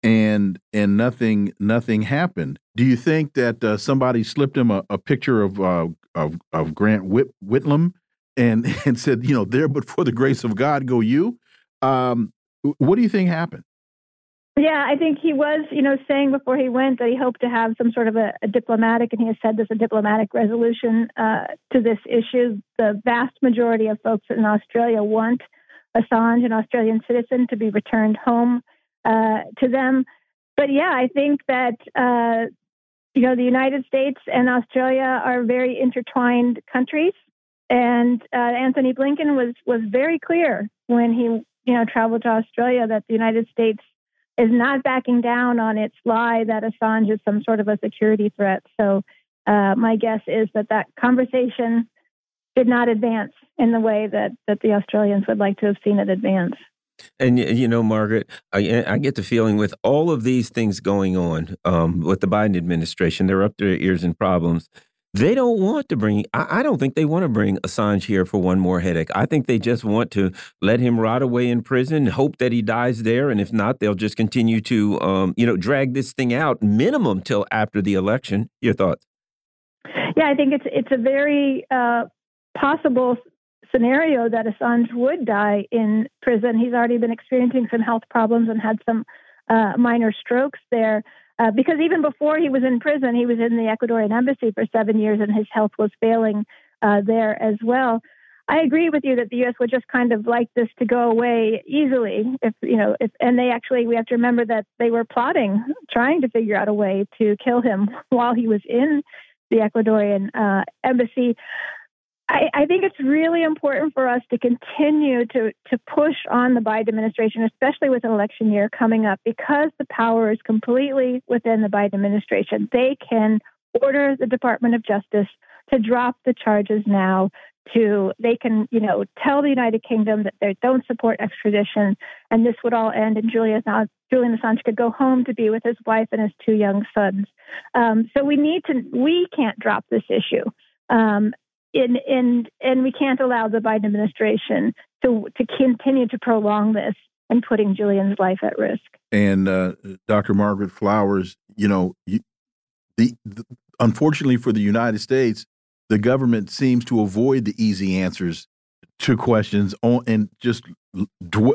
Speaker 1: and and nothing nothing happened. Do you think that uh, somebody slipped him a, a picture of uh, of of Grant Whit Whitlam and and said, you know, there but for the grace of God go you. Um, what do you think happened?
Speaker 5: Yeah, I think he was, you know, saying before he went that he hoped to have some sort of a, a diplomatic, and he has said this, a diplomatic resolution uh, to this issue. The vast majority of folks in Australia want Assange, an Australian citizen, to be returned home uh, to them. But yeah, I think that uh, you know, the United States and Australia are very intertwined countries. And uh, Antony Blinken was was very clear when he you know traveled to Australia that the United States is not backing down on its lie that Assange is some sort of a security threat. So uh, my guess is that that conversation did not advance in the way that that the Australians would like to have seen it advance.
Speaker 3: And you know, Margaret, I, I, get the feeling with all of these things going on um, with the Biden administration, they're up to their ears in problems. They don't want to bring. I, I, don't think they want to bring Assange here for one more headache. I think they just want to let him rot away in prison, hope that he dies there, and if not, they'll just continue to, um, you know, drag this thing out minimum till after the election. Your thoughts?
Speaker 5: Yeah, I think it's it's a very uh, possible scenario that Assange would die in prison. He's already been experiencing some health problems and had some uh, minor strokes there. Uh, because even before he was in prison, he was in the Ecuadorian embassy for seven years, and his health was failing uh, there as well. I agree with you that the U.S. would just kind of like this to go away easily, if you know, if and they actually we have to remember that they were plotting, trying to figure out a way to kill him while he was in the Ecuadorian uh, embassy. I, I, think it's really important for us to continue to, to push on the Biden administration, especially with an election year coming up, because the power is completely within the Biden administration. They can order the Department of Justice to drop the charges now. To they can, you know, tell the United Kingdom that they don't support extradition, and this would all end, and Julian, Julian Assange could go home to be with his wife and his two young sons. Um, so we need to, we can't drop this issue. Um, in, in, and we can't allow the Biden administration to, to continue to prolong this and putting Julian's life at risk.
Speaker 1: And uh, Dr. Margaret Flowers, you know, you, the, the, unfortunately for the United States, the government seems to avoid the easy answers to questions on, and just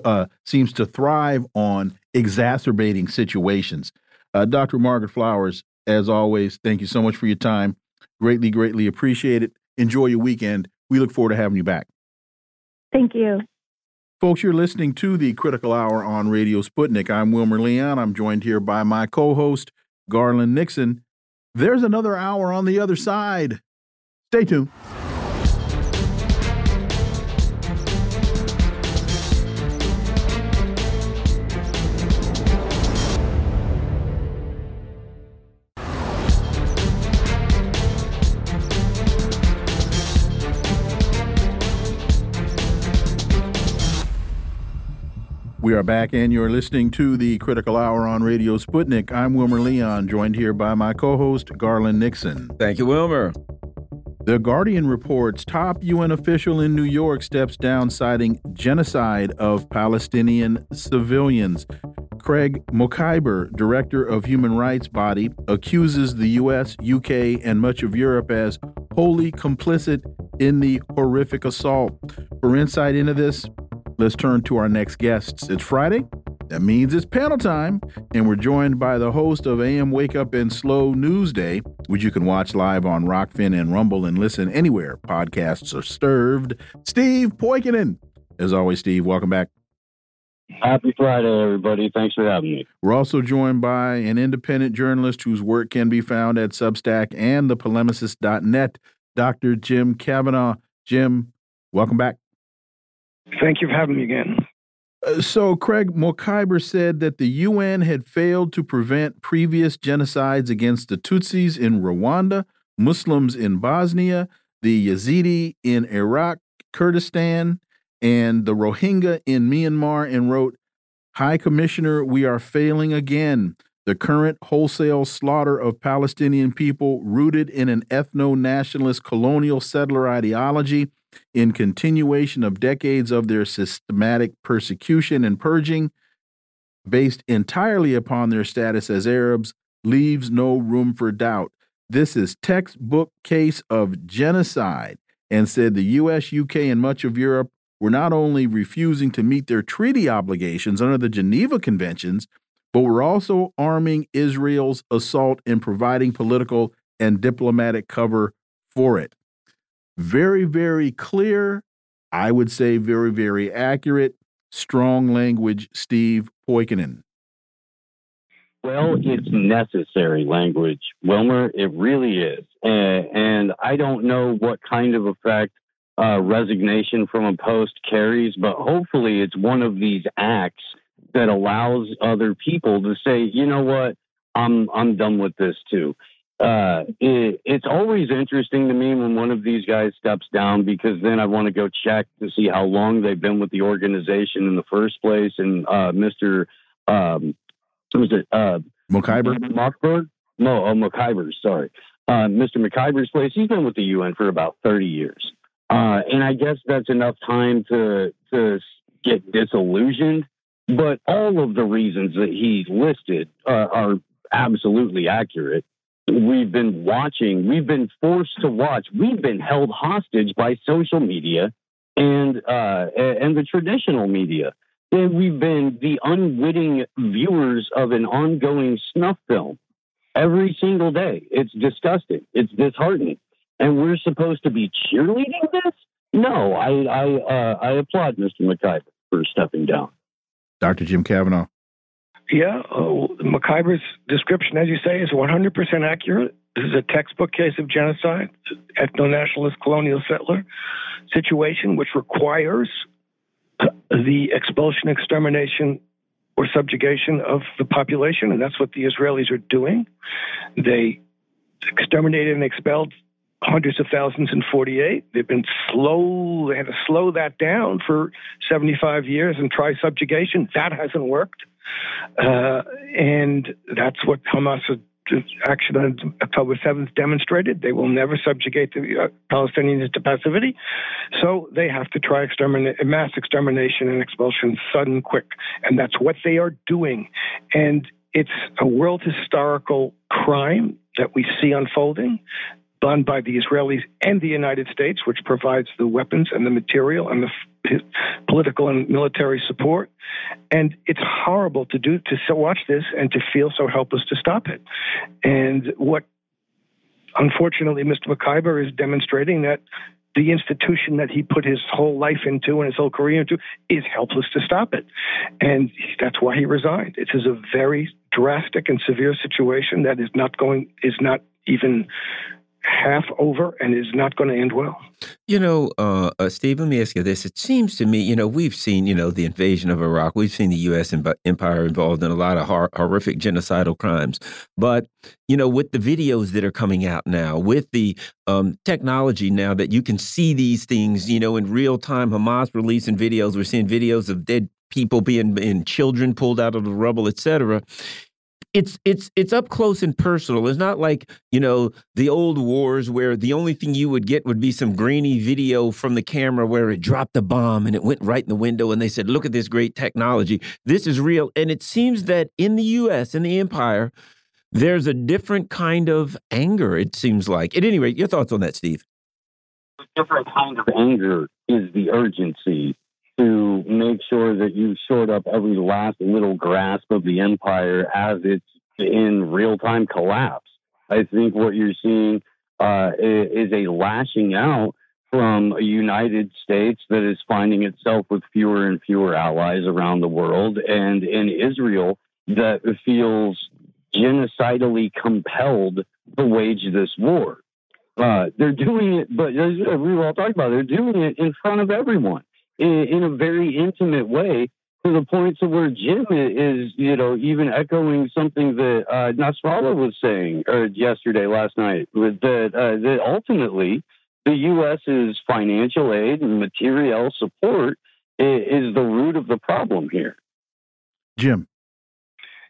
Speaker 1: uh, seems to thrive on exacerbating situations. Uh, Dr. Margaret Flowers, as always, thank you so much for your time. Greatly, greatly appreciate it. Enjoy your weekend. We look forward to having you back.
Speaker 5: Thank you.
Speaker 1: Folks, you're listening to the Critical Hour on Radio Sputnik. I'm Wilmer Leon. I'm joined here by my co host, Garland Nixon. There's another hour on the other side. Stay tuned. We are back, and you're listening to the Critical Hour on Radio Sputnik. I'm Wilmer Leon, joined here by my co host, Garland Nixon.
Speaker 3: Thank you, Wilmer.
Speaker 1: The Guardian reports top UN official in New York steps down, citing genocide of Palestinian civilians. Craig Mokhiber, director of human rights body, accuses the US, UK, and much of Europe as wholly complicit in the horrific assault. For insight into this, Let's turn to our next guests. It's Friday. That means it's panel time, and we're joined by the host of AM Wake Up and Slow News Day, which you can watch live on Rokfin and Rumble and listen anywhere podcasts are served. Steve Poikonen. As always, Steve, welcome back.
Speaker 6: Happy Friday, everybody. Thanks for having me.
Speaker 1: We're also joined by an independent journalist whose work can be found at Substack and thepolemicist.net, Dr. Jim Kavanagh. Jim, welcome back.
Speaker 7: Thank you for having me again.
Speaker 1: Uh, so, Craig Mokhiber said that the UN had failed to prevent previous genocides against the Tutsis in Rwanda, Muslims in Bosnia, the Yazidi in Iraq, Kurdistan, and the Rohingya in Myanmar, and wrote, High Commissioner, we are failing again. The current wholesale slaughter of Palestinian people, rooted in an ethno nationalist colonial settler ideology, in continuation of decades of their systematic persecution and purging, based entirely upon their status as Arabs, leaves no room for doubt. This is textbook case of genocide, and said the US, UK, and much of Europe were not only refusing to meet their treaty obligations under the Geneva Conventions, but were also arming Israel's assault and providing political and diplomatic cover for it very, very clear. I would say very, very accurate. Strong language, Steve Poikonen.
Speaker 6: Well, it's necessary language, Wilmer. It really is. And, and I don't know what kind of effect uh, resignation from a post carries, but hopefully it's one of these acts that allows other people to say, you know what, I'm I'm done with this too uh, it, it's always interesting to me when one of these guys steps down because then I want to go check to see how long they've been with the organization in the first place. And uh, Mr. Um, was it uh,
Speaker 1: Mokhiber?
Speaker 6: Mockberg? No, oh, Mokhiber, sorry. Uh, Mr. Mokhiber's place, he's been with the UN for about 30 years. Uh, and I guess that's enough time to, to get disillusioned. But all of the reasons that he listed uh, are absolutely accurate we've been watching, we've been forced to watch, we've been held hostage by social media and uh, and the traditional media. And we've been the unwitting viewers of an ongoing snuff film every single day. It's disgusting. It's disheartening. And we're supposed to be cheerleading this? No, I I, uh, I applaud Mr. Mokhiber for stepping down.
Speaker 1: Dr. Jim Kavanagh.
Speaker 7: Yeah, uh, Mokhiber's description, as you say, is 100% accurate. This is a textbook case of genocide, ethno nationalist colonial settler situation, which requires the expulsion, extermination, or subjugation of the population, and that's what the Israelis are doing. They exterminated and expelled hundreds of thousands in 48. They've been slow, they had to slow that down for 75 years and try subjugation. That hasn't worked. Uh, and that's what Hamas action on October 7th demonstrated. They will never subjugate the uh, Palestinians to passivity. So they have to try mass extermination and expulsion sudden, quick. And that's what they are doing. And it's a world historical crime that we see unfolding done by the Israelis and the United States, which provides the weapons and the material and the political and military support. And it's horrible to do to watch this and to feel so helpless to stop it. And what, unfortunately, Mr. Mokhiber is demonstrating that the institution that he put his whole life into and his whole career into is helpless to stop it. And that's why he resigned. It is a very drastic and severe situation that is not going, is not even half over and is not going to end well.
Speaker 3: You know, uh, uh, Steve, let me ask you this. It seems to me, you know, we've seen, you know, the invasion of Iraq. We've seen the U.S. empire involved in a lot of hor horrific genocidal crimes. But, you know, with the videos that are coming out now, with the um, technology now that you can see these things, you know, in real time, Hamas releasing videos, we're seeing videos of dead people being and children pulled out of the rubble, et cetera it's it's it's up close and personal. It's not like you know the old wars where the only thing you would get would be some grainy video from the camera where it dropped a bomb and it went right in the window and they said, "Look at this great technology." This is real, and it seems that in the U.S. in the Empire, there's a different kind of anger. It seems like. At any rate, your thoughts on that, Steve?
Speaker 6: A different kind of anger is the urgency to make sure that you short up every last little grasp of the empire as it's in real time collapse. I think what you're seeing uh, is a lashing out from a United States that is finding itself with fewer and fewer allies around the world, and in Israel that feels genocidally compelled to wage this war. Uh, they're doing it, but as we were all talking about, they're doing it in front of everyone in, in a very intimate way to the point to where Jim is, you know, even echoing something that uh, Nasrallah was saying uh, yesterday, last night, with that uh, that ultimately the U.S.'s financial aid and material support is, is the root of the problem here.
Speaker 1: Jim.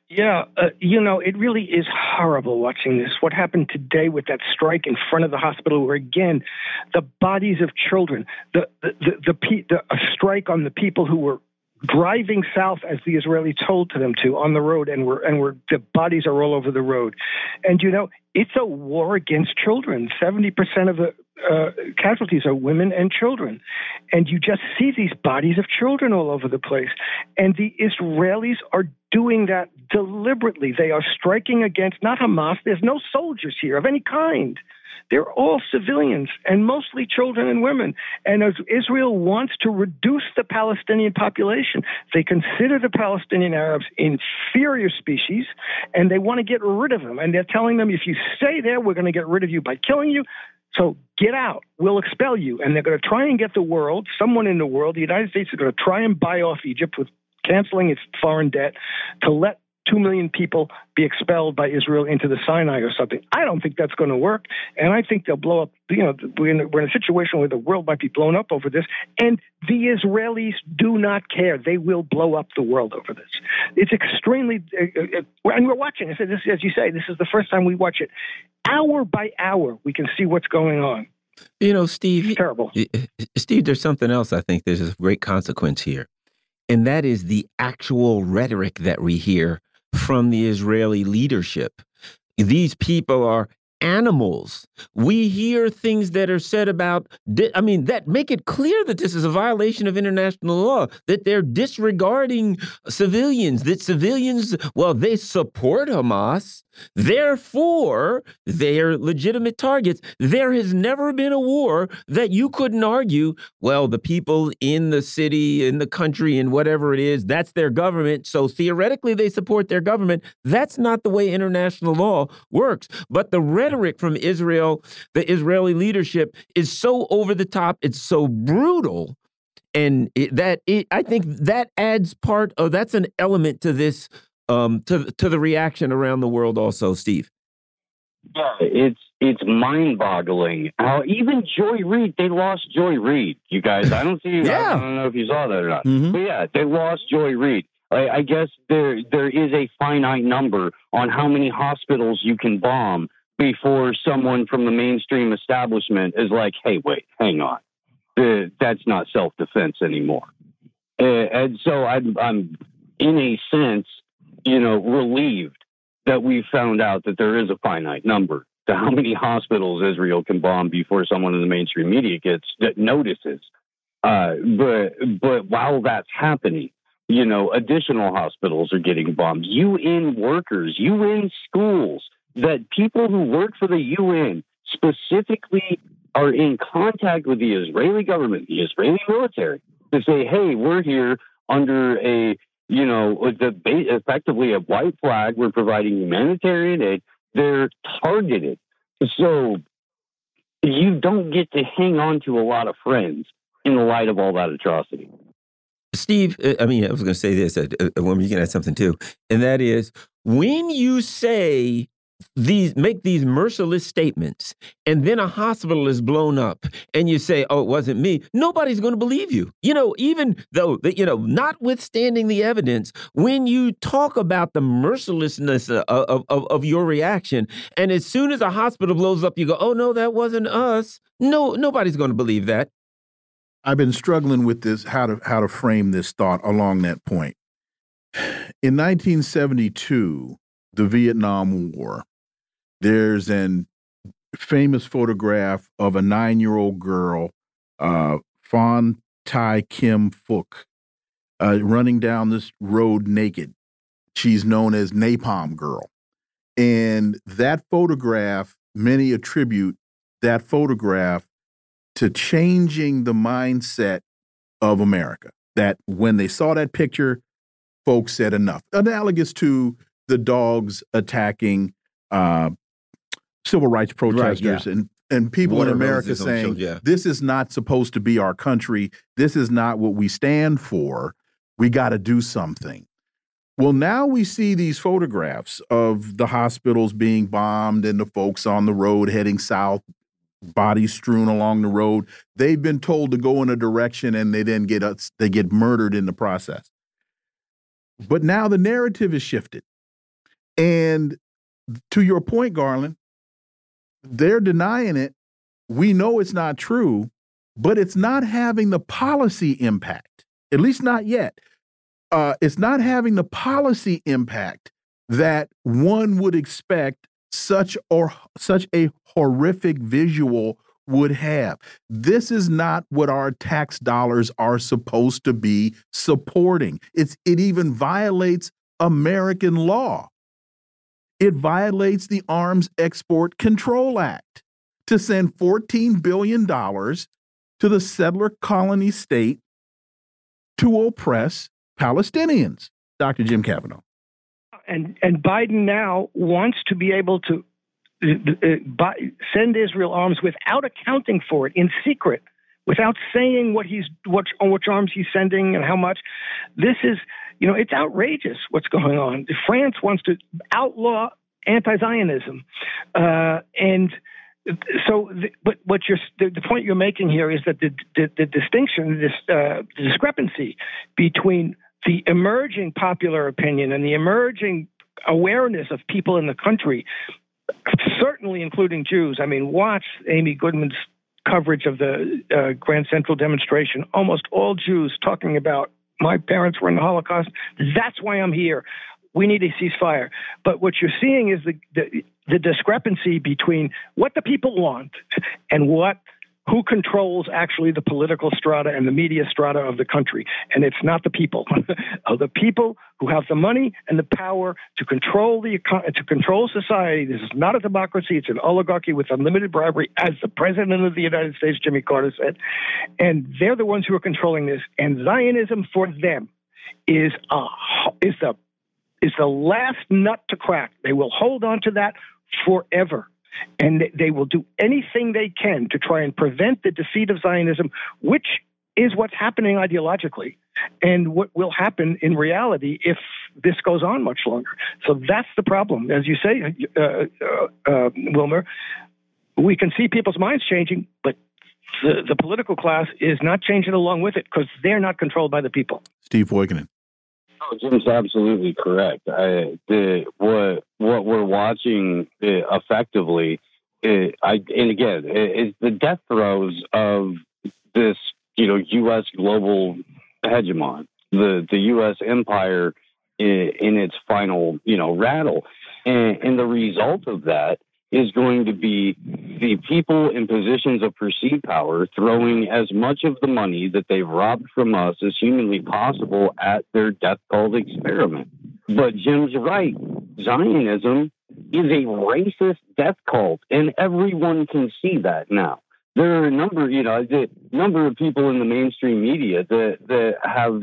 Speaker 7: Yeah, uh, you know, it really is horrible watching this. What happened today with that strike in front of the hospital, where again, the bodies of children, the the the, the, the a strike on the people who were driving south as the Israelis told to them to on the road, and we're and we're the bodies are all over the road, and you know it's a war against children. Seventy percent of the uh, casualties are women and children, and you just see these bodies of children all over the place, and the Israelis are doing that deliberately. They are striking against not Hamas. There's no soldiers here of any kind. They're all civilians and mostly children and women. And as Israel wants to reduce the Palestinian population, they consider the Palestinian Arabs inferior species and they want to get rid of them. And they're telling them, if you stay there, we're going to get rid of you by killing you. So get out. We'll expel you. And they're going to try and get the world, someone in the world, the United States is going to try and buy off Egypt with canceling its foreign debt to let two million people be expelled by Israel into the Sinai or something. I don't think that's going to work, and I think they'll blow up. You know, we're in, we're in a situation where the world might be blown up over this, and the Israelis do not care. They will blow up the world over this. It's extremely, uh, uh, and we're watching. I said this, as you say, this is the first time we watch it. Hour by hour, we can see what's going on.
Speaker 3: You know, Steve,
Speaker 7: it's terrible.
Speaker 3: Steve, there's something else I think there's a great consequence here. And that is the actual rhetoric that we hear from the Israeli leadership. These people are animals. We hear things that are said about, I mean, that make it clear that this is a violation of international law, that they're disregarding civilians, that civilians, well, they support Hamas. Therefore, they are legitimate targets. There has never been a war that you couldn't argue, well, the people in the city, in the country, in whatever it is, that's their government. So theoretically, they support their government. That's not the way international law works. But the rhetoric from Israel, the Israeli leadership, is so over the top, it's so brutal. And it, that it, I think that adds part of that's an element to this um, to to the reaction around the world also, Steve?
Speaker 6: Yeah, it's it's mind-boggling how even Joy Reid they lost Joy Reid. You guys, I don't see. yeah. I don't know if you saw that or not. Mm -hmm. But yeah, they lost Joy Reid. I, I guess there there is a finite number on how many hospitals you can bomb before someone from the mainstream establishment is like, "Hey, wait, hang on, that's not self defense anymore." And so I'm, I'm, in a sense, you know, relieved that we found out that there is a finite number to how many hospitals Israel can bomb before someone in the mainstream media gets that notices. Uh, but but while that's happening, you know, additional hospitals are getting bombed. UN workers, UN schools, that people who work for the UN specifically are in contact with the Israeli government, the Israeli military, to say, hey, we're here under a, you know, the effectively a white flag. We're providing humanitarian aid. They're targeted. So you don't get to hang on to a lot of friends in the light of all that atrocity.
Speaker 3: Steve, uh, I mean, I was going to say this, uh, uh, woman, you can add something too, and that is when you say these make these merciless statements and then a hospital is blown up and you say oh it wasn't me. Nobody's going to believe you. You know even though you know notwithstanding the evidence when you talk about the mercilessness of, of, of your reaction and as soon as a hospital blows up you go oh no that wasn't us. No nobody's going to believe that.
Speaker 1: I've been struggling with this how to how to frame this thought along that point. In 1972 the Vietnam War, there's an famous photograph of a nine year old girl, uh, Phan Thai Kim Phuc, uh, running down this road naked. She's known as Napalm Girl. And that photograph, many attribute that photograph to changing the mindset of America. That when they saw that picture, folks said enough. Analogous to the dogs attacking uh, civil rights protesters right, yeah. and and people in America saying yeah. this is not supposed to be our country. This is not what we stand for. We got to do something. Well, now we see these photographs of the hospitals being bombed and the folks on the road heading south, bodies strewn along the road. They've been told to go in a direction and they then get us they get murdered in the process. But now the narrative is shifted. And to your point, Garland, they're denying it. We know it's not true, but it's not having the policy impact, at least not yet. Uh, it's not having the policy impact that one would expect such or such a horrific visual would have. This is not what our tax dollars are supposed to be supporting. It's it even violates American law. It violates the Arms Export Control Act to send $14 billion to the settler colony state to oppress Palestinians. Dr. Jim Kavanagh.
Speaker 7: And, and Biden now wants to be able to uh, uh, send Israel arms without accounting for it in secret, without saying what he's what which arms he's sending and how much. This is you know, it's outrageous what's going on. France wants to outlaw anti-Zionism, uh, and so, the, but what you're the, the, point you're making here is that the the, the distinction, this uh, the discrepancy between the emerging popular opinion and the emerging awareness of people in the country, certainly including Jews. I mean, watch Amy Goodman's coverage of the uh, Grand Central demonstration. Almost all Jews talking about my parents were in the Holocaust. That's why I'm here. We need a ceasefire. But what you're seeing is the, the, the discrepancy between what the people want and what who controls actually the political strata and the media strata of the country. And it's not the people. Uh, the people who have the money and the power to control the to control society. This is not a democracy, it's an oligarchy with unlimited bribery, as the president of the United States, Jimmy Carter, said. And they're the ones who are controlling this. And Zionism for them is a is the is the last nut to crack. They will hold on to that forever. And they will do anything they can to try and prevent the defeat of Zionism, which is what's happening ideologically and what will happen in reality if this goes on much longer. So that's the problem. As you say, uh, uh, uh, Wilmer, we can see people's minds changing, but the, the political class is not changing along with it because they're not controlled by the people.
Speaker 1: Steve Poikonen.
Speaker 6: Oh, Jim's absolutely correct. I, the what what we're watching uh, effectively, it, uh, I and again, is the death throes of this, you know, U.S. global hegemon, the the U.S. empire in, in its final, you know, rattle, and, and the result of that is going to be the people in positions of perceived power throwing as much of the money that they've robbed from us as humanly possible at their death cult experiment. But Jim's right. Zionism is a racist death cult, and everyone can see that now. There are a number, you know, the number of people in the mainstream media that that have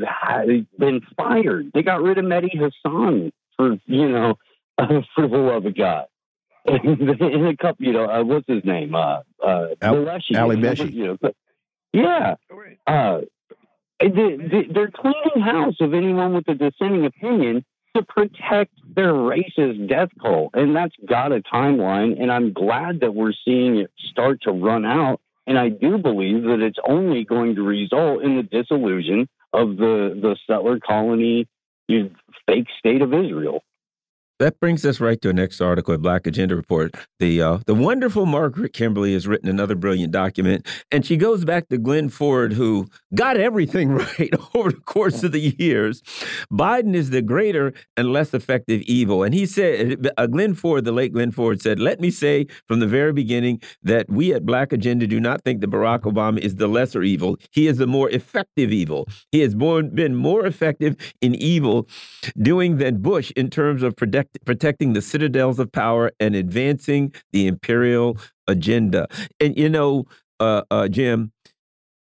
Speaker 6: been fired. They got rid of Mehdi Hasan for, you know, for the love of God. in a couple, you know, uh, what's his name? Uh, uh,
Speaker 1: Al- Ali Velshi.
Speaker 6: You know, but, yeah. Uh, they, they're cleaning house of anyone with a dissenting opinion to protect their racist death cult. And that's got a timeline. And I'm glad that we're seeing it start to run out. And I do believe that it's only going to result in the dissolution of the, the settler colony you know, fake state of Israel
Speaker 3: that brings us right to the next article at Black Agenda Report. The uh, the wonderful Margaret Kimberly has written another brilliant document, and she goes back to Glenn Ford, who got everything right over the course of the years. Biden is the greater and less effective evil, and he said, uh, Glenn Ford, the late Glenn Ford, said, "Let me say from the very beginning that we at Black Agenda do not think that Barack Obama is the lesser evil. He is the more effective evil. He has been more effective in evil doing than Bush in terms of protect." protecting the citadels of power and advancing the imperial agenda. And you know, uh, uh, Jim,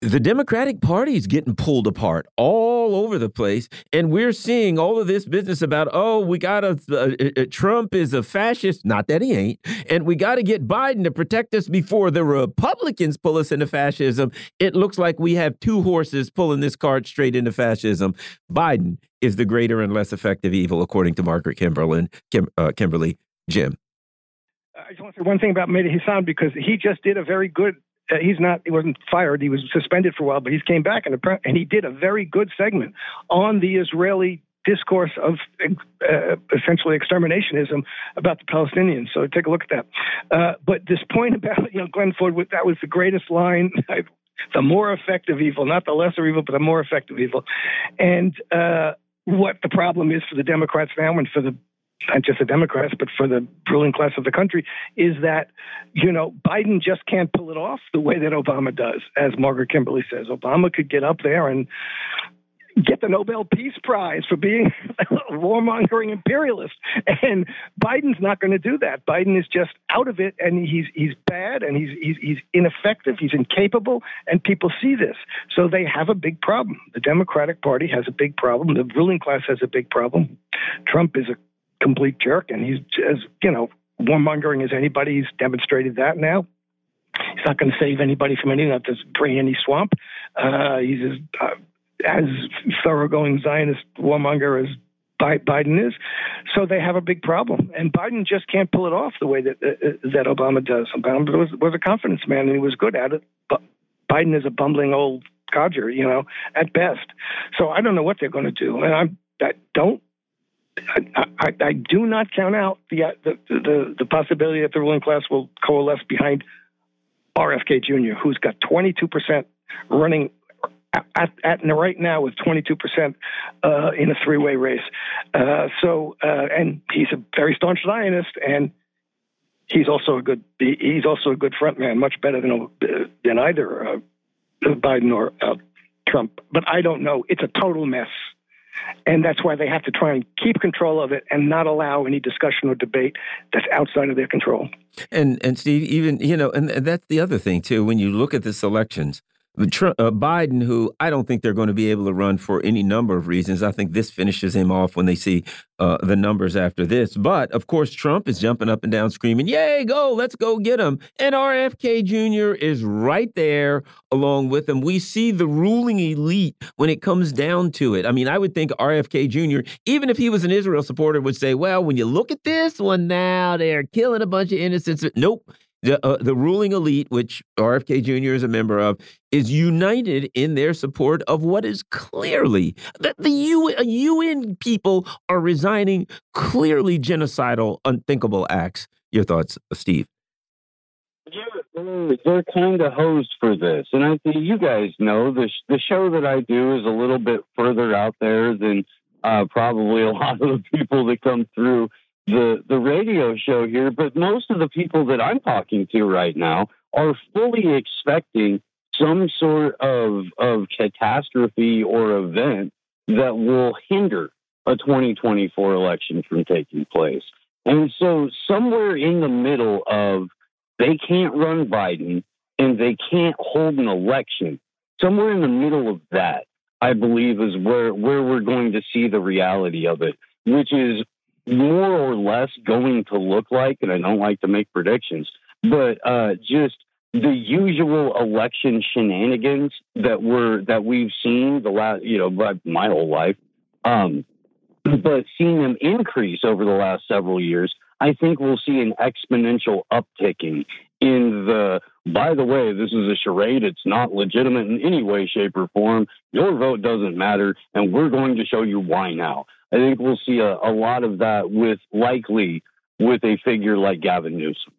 Speaker 3: the Democratic Party is getting pulled apart all over the place, and we're seeing all of this business about oh, we got a uh, uh, Trump is a fascist, not that he ain't, and we got to get Biden to protect us before the Republicans pull us into fascism. It looks like we have two horses pulling this cart straight into fascism. Biden is the greater and less effective evil, according to Margaret Kimberlin, Kim, uh, Kimberly. Jim.
Speaker 7: I just want to say one thing about Mehdi Hasan because he just did a very good uh, he's not he wasn't fired. He was suspended for a while but he's came back and, and he did a very good segment on the israeli discourse of uh, essentially exterminationism about the palestinians. So take a look at that. Uh, but this point about you know glenn ford that was the greatest line the more effective evil not the lesser evil but the more effective evil. And uh, what the problem is for the democrats now and for the not just the Democrats, but for the ruling class of the country, is that, you know, Biden just can't pull it off the way that Obama does, as Margaret Kimberly says. Obama could get up there and get the Nobel Peace Prize for being a warmongering imperialist. And Biden's not going to do that. Biden is just out of it, and he's he's bad, and he's, he's he's ineffective, he's incapable, and people see this. So they have a big problem. The Democratic Party has a big problem. The ruling class has a big problem. Trump is a complete jerk, and he's as you know warmongering as anybody. He's demonstrated that now. He's not going to save anybody from any of this drain any swamp. Uh, he's as, uh, as thoroughgoing Zionist warmonger as Biden is. So they have a big problem, and Biden just can't pull it off the way that uh, that Obama does. Obama was, was a confidence man, and he was good at it. But Biden is a bumbling old codger, you know, at best. So I don't know what they're going to do, and I'm I don't I, I, I, do not count out the, the, the the possibility that the ruling class will coalesce behind RFK Jr., who's got 22 percent running at, at, right now with 22 percent uh, in a three-way race. Uh, so, uh, and he's a very staunch Zionist, and he's also a good he's also a good frontman, much better than than either uh, Biden or uh, Trump. But I don't know. It's a total mess. And that's why they have to try and keep control of it and not allow any discussion or debate that's outside of their control.
Speaker 3: And and Steve, even you know, and that's the other thing too. When you look at this elections, Trump, uh, Biden, who I don't think they're going to be able to run for any number of reasons. I think this finishes him off when they see uh, the numbers after this. But of course, Trump is jumping up and down, screaming, "Yay, go! Let's go get him!" And RFK Jr. is right there along with him. We see the ruling elite when it comes down to it. I mean, I would think RFK Jr., even if he was an Israel supporter, would say, "Well, when you look at this one now, they're killing a bunch of innocents." Nope the, uh, the ruling elite, which RFK Jr. is a member of, is united in their support of what is clearly that the UN people are resigning clearly genocidal, unthinkable acts. Your thoughts, Steve?
Speaker 6: They're, they're kind of hosed for this, and I think you guys know the sh the show that I do is a little bit further out there than uh, probably a lot of the people that come through the the radio show here. But most of the people that I'm talking to right now are fully expecting some sort of of catastrophe or event that will hinder a 2024 election from taking place. And so somewhere in the middle of they can't run Biden and they can't hold an election. Somewhere in the middle of that, I believe, is where, where we're going to see the reality of it, which is more or less going to look like, and I don't like to make predictions, but uh, just the usual election shenanigans that were that we've seen the last, you know, my whole life, um, but seeing them increase over the last several years I think we'll see an exponential upticking in the, by the way, this is a charade. It's not legitimate in any way, shape, or form. Your vote doesn't matter, and we're going to show you why now. I think we'll see a, a lot of that with likely with a figure like Gavin Newsom.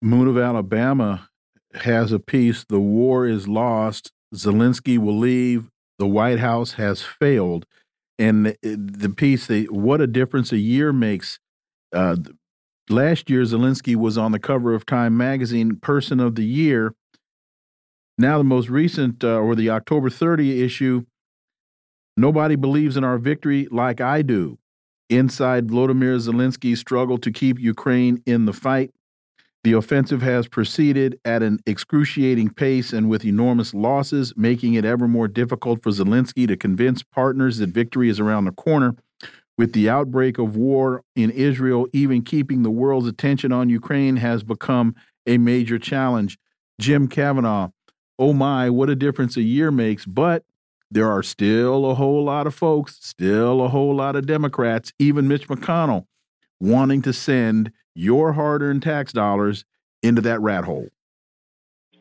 Speaker 1: Moon of Alabama has a piece The war is lost. Zelensky will leave. The White House has failed. And the, the piece, the, what a difference a year makes uh, last year, Zelensky was on the cover of Time Magazine Person of the Year. Now, the most recent, uh, or the October 30 issue, nobody believes in our victory like I do. Inside Vladimir Zelensky's struggle to keep Ukraine in the fight, the offensive has proceeded at an excruciating pace and with enormous losses, making it ever more difficult for Zelensky to convince partners that victory is around the corner. With the outbreak of war in Israel, even keeping the world's attention on Ukraine has become a major challenge. Jim Kavanagh, oh my, what a difference a year makes. But there are still a whole lot of folks, still a whole lot of Democrats, even Mitch McConnell, wanting to send your hard earned tax dollars into that rat hole.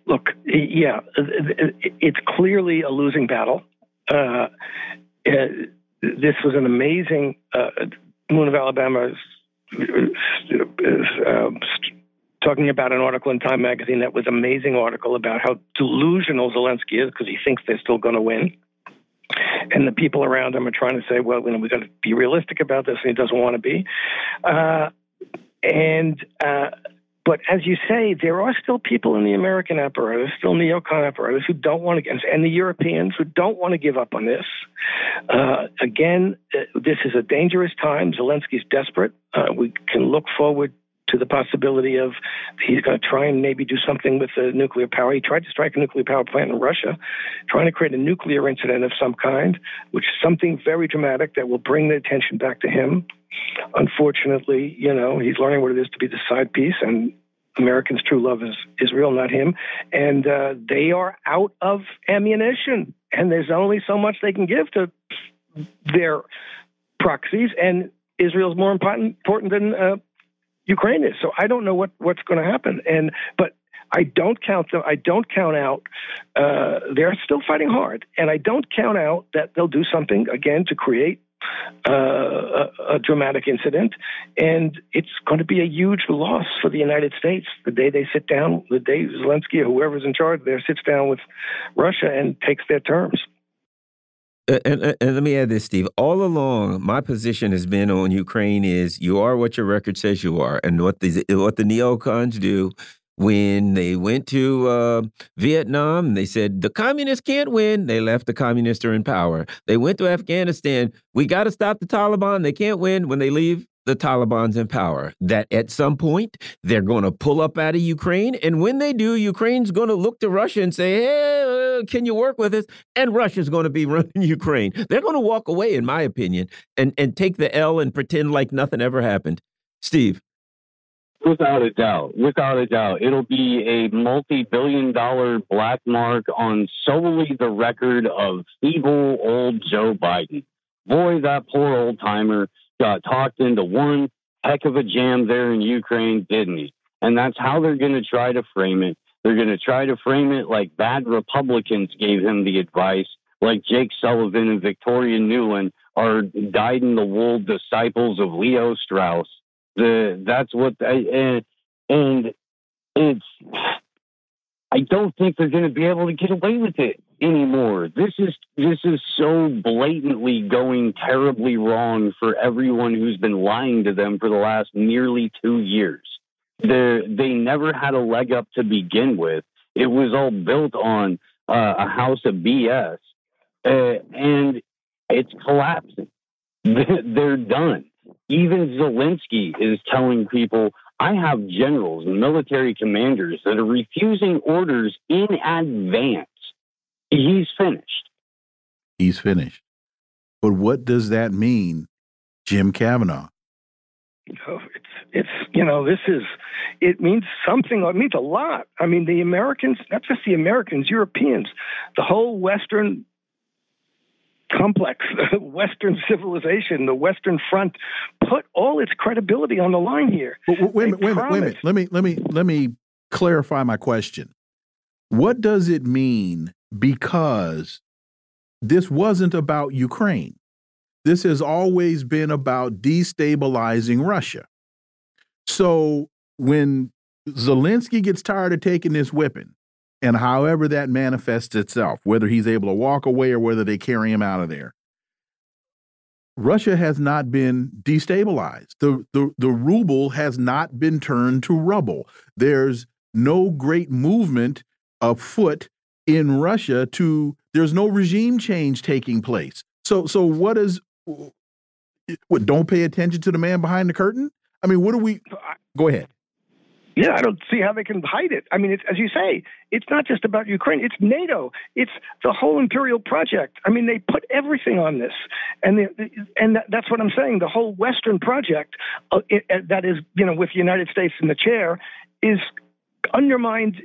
Speaker 7: Look, yeah, it's clearly a losing battle. Uh, this was an amazing uh, Moon of Alabama uh, talking about an article in Time magazine that was amazing article about how delusional Zelensky is because he thinks they're still going to win. And the people around him are trying to say, well, you know, we've got to be realistic about this, and he doesn't want to be. Uh, and uh, but as you say, there are still people in the American apparatus, still neocon apparatus, who don't want to, and the Europeans who don't want to give up on this. Uh, again, uh, this is a dangerous time. Zelensky's desperate. Uh, we can look forward to the possibility of he's going to try and maybe do something with the nuclear power. He tried to strike a nuclear power plant in Russia, trying to create a nuclear incident of some kind, which is something very dramatic that will bring the attention back to him. Unfortunately, you know, he's learning what it is to be the side piece, and Americans' true love is Israel, not him. And uh, they are out of ammunition, and there's only so much they can give to their proxies, and Israel's more important, important than uh, Ukraine is. So I don't know what, what's going to happen. And but I don't count them. I don't count out. Uh, they're still fighting hard, and I don't count out that they'll do something again to create uh, a, a, dramatic incident, and it's going to be a huge loss for the United States the day they sit down, the day Zelensky or whoever's in charge there sits down with Russia and takes their terms.
Speaker 3: And, and, and, let me add this, Steve. All along, my position has been on Ukraine is you are what your record says you are, and what the what the neocons do when they went to uh, Vietnam, they said the communists can't win. They left the communists are in power. They went to Afghanistan. We got to stop the Taliban. They can't win. When they leave, the Taliban's in power. That at some point they're going to pull up out of Ukraine, and when they do, Ukraine's going to look to Russia and say, "Hey, uh, can you work with us?" And Russia's going to be running Ukraine. They're going to walk away, in my opinion, and and take the L and pretend like nothing ever happened. Steve.
Speaker 6: Without a doubt, without a doubt, it'll be a multi-billion dollar black mark on solely the record of feeble old Joe Biden. Boy, that poor old timer got talked into one heck of a jam there in Ukraine, didn't he? And that's how they're going to try to frame it. They're going to try to frame it like bad Republicans gave him the advice, like Jake Sullivan and Victoria Nuland are dyed in the wool disciples of Leo Strauss. The that's what and eh, and it's I don't think they're going to be able to get away with it anymore. This is this is so blatantly going terribly wrong for everyone who's been lying to them for the last nearly 2 years. They they never had a leg up to begin with. It was all built on uh, a house of BS, uh, and it's collapsing. They're done. Even Zelensky is telling people, I have generals and military commanders that are refusing orders in advance. He's finished.
Speaker 1: He's finished. But what does that mean, Jim Kavanagh?
Speaker 7: Oh, it's it's you know this is it means something. It means a lot. I mean, the Americans, not just the Americans, Europeans, the whole Western complex Western civilization, the Western Front, put all its credibility on the line here.
Speaker 1: But wait a minute, wait a wait a minute. Let me let me let me clarify my question. What does it mean because this wasn't about Ukraine? This has always been about destabilizing Russia. So when Zelensky gets tired of taking this whipping, and however that manifests itself, whether he's able to walk away or whether they carry him out of there. Russia has not been destabilized. The, the, the ruble has not been turned to rubble. There's no great movement afoot in Russia to there's no regime change taking place. So so what is what don't pay attention to the man behind the curtain? I mean, what do we go ahead?
Speaker 7: Yeah, I don't see how they can hide it. I mean, it's, as you say, it's not just about Ukraine. It's NATO. It's the whole imperial project. I mean, they put everything on this, and and that's what I'm saying. The whole Western project, uh, it, uh, that is, you know, with the United States in the chair, is undermined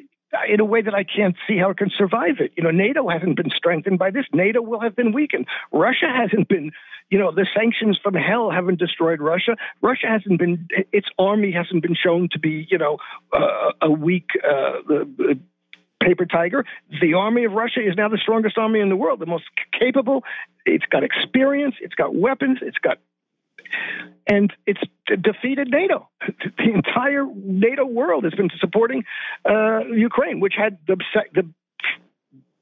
Speaker 7: in a way that I can't see how it can survive it. You know, NATO hasn't been strengthened by this. NATO will have been weakened. Russia hasn't been, you know, the sanctions from hell haven't destroyed Russia. Russia hasn't been, its army hasn't been shown to be, you know, uh, a weak uh, paper tiger. The army of Russia is now the strongest army in the world, the most capable. It's got experience, it's got weapons, it's got and it's defeated NATO. The entire NATO world has been supporting uh, Ukraine, which had the, the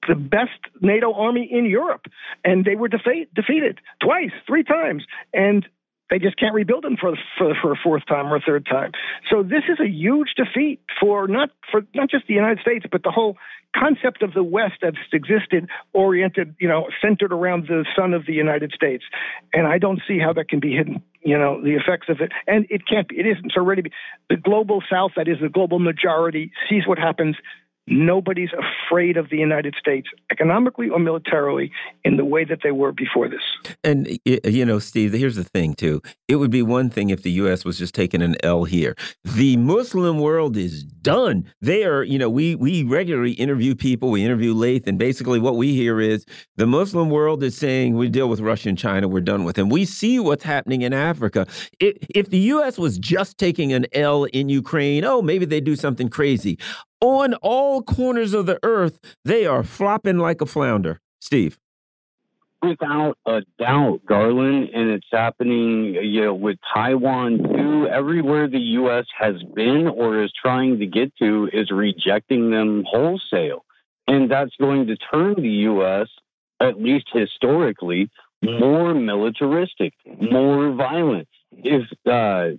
Speaker 7: the best NATO army in Europe, and they were defeat, defeated twice, three times, and they just can't rebuild them for, for for a fourth time or a third time. So this is a huge defeat for not for not just the United States, but the whole concept of the West that's existed, oriented, you know, centered around the son of the United States. And I don't see how that can be hidden, you know, the effects of it. And it can't be, it isn't. It's already, the global South, that is the global majority, sees what happens Nobody's afraid of the United States economically or militarily in the way that they were before this.
Speaker 3: And, you know, Steve, here's the thing, too. It would be one thing if the U.S. was just taking an L here. The Muslim world is done. They are, you know, we, we regularly interview people, we interview Laith, and basically what we hear is the Muslim world is saying we deal with Russia and China, we're done with them. We see what's happening in Africa. If, if the U.S. was just taking an L in Ukraine, oh, maybe they do something crazy on all corners of the earth, they are flopping like a flounder. Steve.
Speaker 6: Without a doubt, Garland, and it's happening you know, with Taiwan too. Everywhere the U.S. has been or is trying to get to is rejecting them wholesale. And that's going to turn the U.S., at least historically, more militaristic, more violent if uh,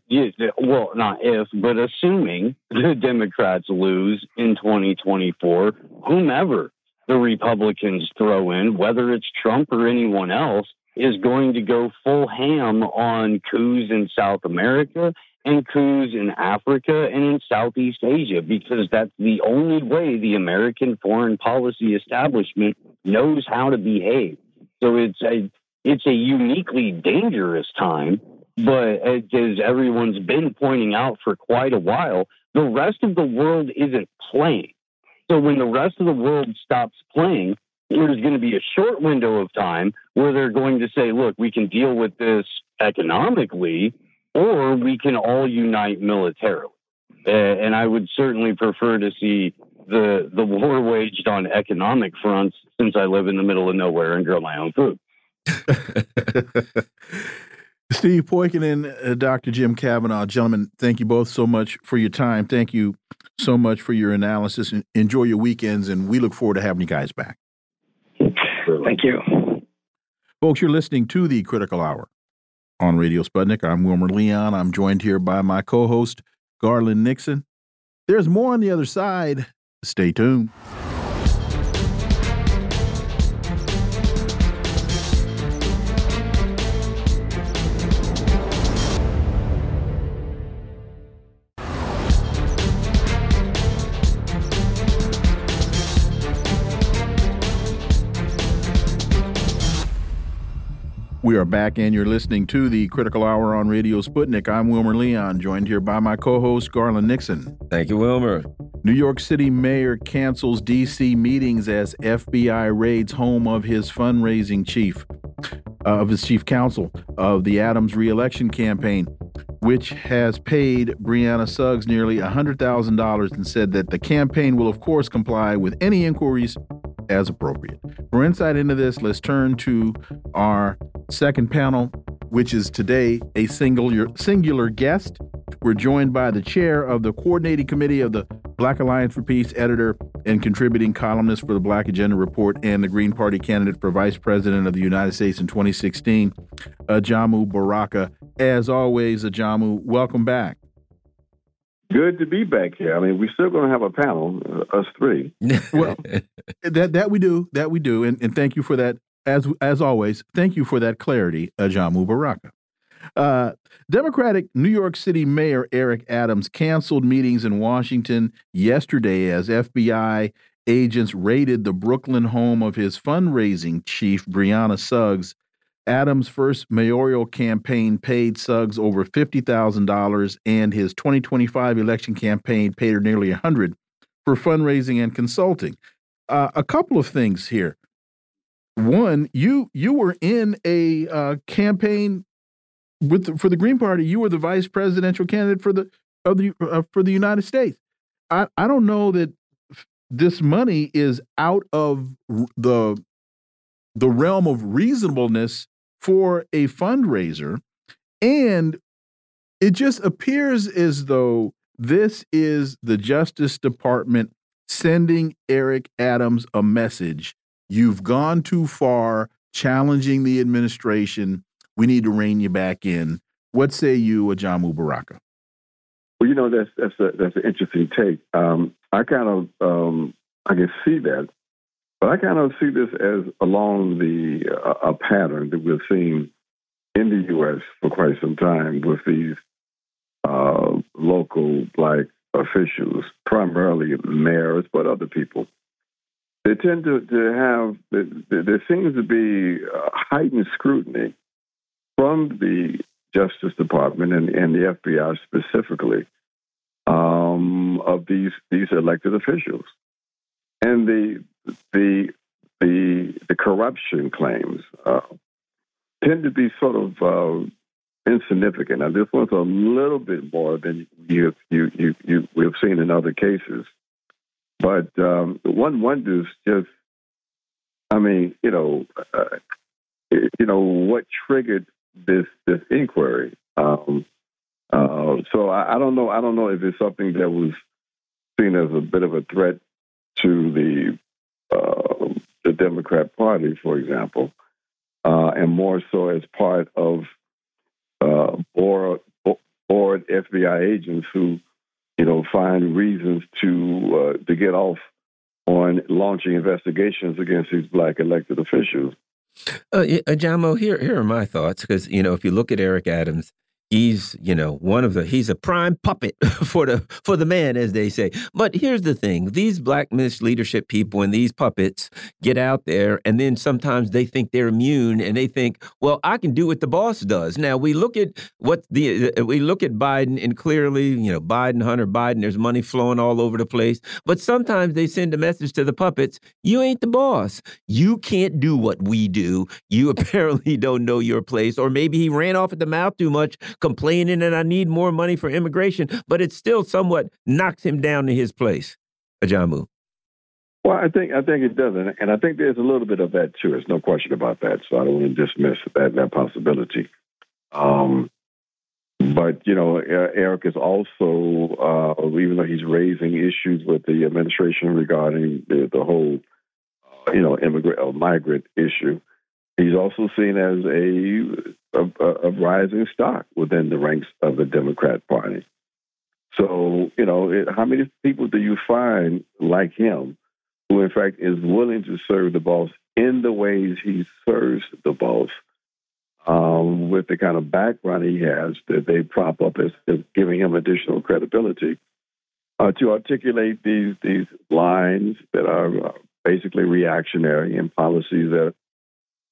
Speaker 6: well, not if, but assuming the Democrats lose in 2024, whomever the Republicans throw in, whether it's Trump or anyone else, is going to go full ham on coups in South America and coups in Africa and in Southeast Asia because that's the only way the American foreign policy establishment knows how to behave. So it's a it's a uniquely dangerous time but as everyone's been pointing out for quite a while, the rest of the world isn't playing. So when the rest of the world stops playing, there's going to be a short window of time where they're going to say, look, we can deal with this economically, or we can all unite militarily. and I would certainly prefer to see the the war waged on economic fronts since I live in the middle of nowhere and grow my own food.
Speaker 1: Steve Poikonen uh, Dr. Jim Kavanagh, gentlemen, thank you both so much for your time. Thank you so much for your analysis. And enjoy your weekends, and we look forward to having you guys back.
Speaker 7: Thank you.
Speaker 1: Folks, you're listening to the Critical Hour on Radio Sputnik. I'm Wilmer Leon. I'm joined here by my co host, Garland Nixon. There's more on the other side. Stay tuned. We are back, and you're listening to the Critical Hour on Radio Sputnik. I'm Wilmer Leon, joined here by my co host, Garland Nixon.
Speaker 3: Thank you, Wilmer.
Speaker 1: New York City mayor cancels D.C. meetings as FBI raids home of his fundraising chief, uh, of his chief counsel of the Adams reelection campaign, which has paid Brianna Suggs nearly $100,000 and said that the campaign will, of course, comply with any inquiries as appropriate. For insight into this, let's turn to our second panel, which is today a singular singular guest. We're joined by the chair of the coordinating committee of the Black Alliance for Peace, editor and contributing columnist for the Black Agenda Report, and the Green Party candidate for vice president of the United States in 2016, Ajamu Baraka. As always, Ajamu, welcome back.
Speaker 8: Good to be back here. I mean, we're still going to have a panel, uh, us three.
Speaker 1: well, that that we do, that we do, and, and thank you for that. As as always, thank you for that clarity, Ajamu Baraka. Uh, Democratic New York City Mayor Eric Adams canceled meetings in Washington yesterday as FBI agents raided the Brooklyn home of his fundraising chief, Brianna Suggs, Adams' first mayoral campaign paid Suggs over $50,000 and his 2025 election campaign paid her nearly 100 for fundraising and consulting. Uh, a couple of things here. One, you you were in a uh, campaign with the, for the Green Party. You were the vice presidential candidate for the of the uh, for the United States. I I don't know that this money is out of the the realm of reasonableness for a fundraiser. And it just appears as though this is the Justice Department sending Eric Adams a message. You've gone too far, challenging the administration. We need to rein you back in. What say you, Ajamu Baraka?
Speaker 8: Well, you know that's that's a, that's an interesting take. Um, I kind of um, I can see that but I kind of see this as along the uh, a pattern that we're seeing in the U.S. for quite some time with these uh, local black officials, primarily mayors, but other people. They tend to, to have, there seems to be heightened scrutiny from the Justice Department and, and the FBI specifically um, of these, these elected officials. And the the the the corruption claims uh, tend to be sort of uh, insignificant. Now, this one's a little bit more than you you you, you we've seen in other cases, but um, one wonders just, I mean, you know, uh, you know what triggered this this inquiry. Um, uh, so I, I don't know. I don't know if it's something that was seen as a bit of a threat to the uh, the Democrat Party, for example, uh, and more so as part of uh, board, board FBI agents who, you know, find reasons to uh, to get off on launching investigations against these black elected officials.
Speaker 3: Uh, Jamo, here here are my thoughts because you know if you look at Eric Adams, he's you know one of the he's a prime puppet for the for the man as they say. But here's the thing. These black leadership people and these puppets get out there and then sometimes they think they're immune and they think well i can do what the boss does. Now we look at what the uh, we look at biden and clearly you know biden hunter biden there's money flowing all over the place. But sometimes they send a message to the puppets you ain't the boss. You can't do what we do. You apparently don't know your place. Or maybe he ran off at the mouth too much complaining and I need more money for immigration, but it still somewhat knocks him down to his place. Ajamu.
Speaker 8: Well, I think I think it doesn't, and I think there's a little bit of that too. There's no question about that. So I don't want to dismiss that that possibility. Um, but you know, Eric is also, uh, even though he's raising issues with the administration regarding the, the whole, uh, you know, immigrant or migrant issue, he's also seen as a, a, a rising stock within the ranks of the Democrat Party. So you know, it, how many people do you find like him? who in fact is willing to serve the boss in the ways he serves the boss, um, with the kind of background he has that they prop up as, as giving him additional credibility uh, to articulate these these lines that are uh, basically reactionary and policies that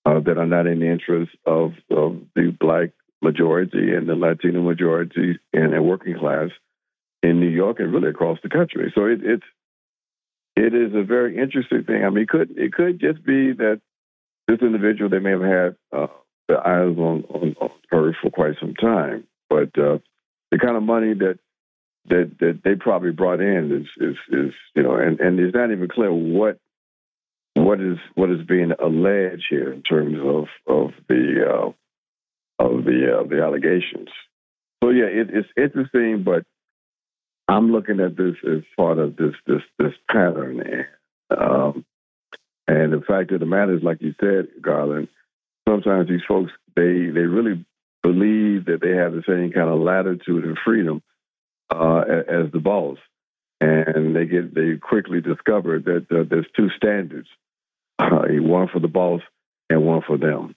Speaker 8: uh, that are not in the interest of, of the black majority and the Latino majority and the working class in New York and really across the country. So it, it's it is a very interesting thing. I mean, it could it could just be that this individual they may have had uh, the eyes on, on, on her for quite some time, but uh, the kind of money that that that they probably brought in is is, is you know, and, and it's not even clear what what is what is being alleged here in terms of of the uh, of the uh, the allegations. So yeah, it, it's interesting, but I'm looking at this as part of this this this pattern, and, um, and the fact of the matter is, like you said, Garland, sometimes these folks they they really believe that they have the same kind of latitude and freedom uh, as the boss, and they get they quickly discover that uh, there's two standards, one for the boss and one for them.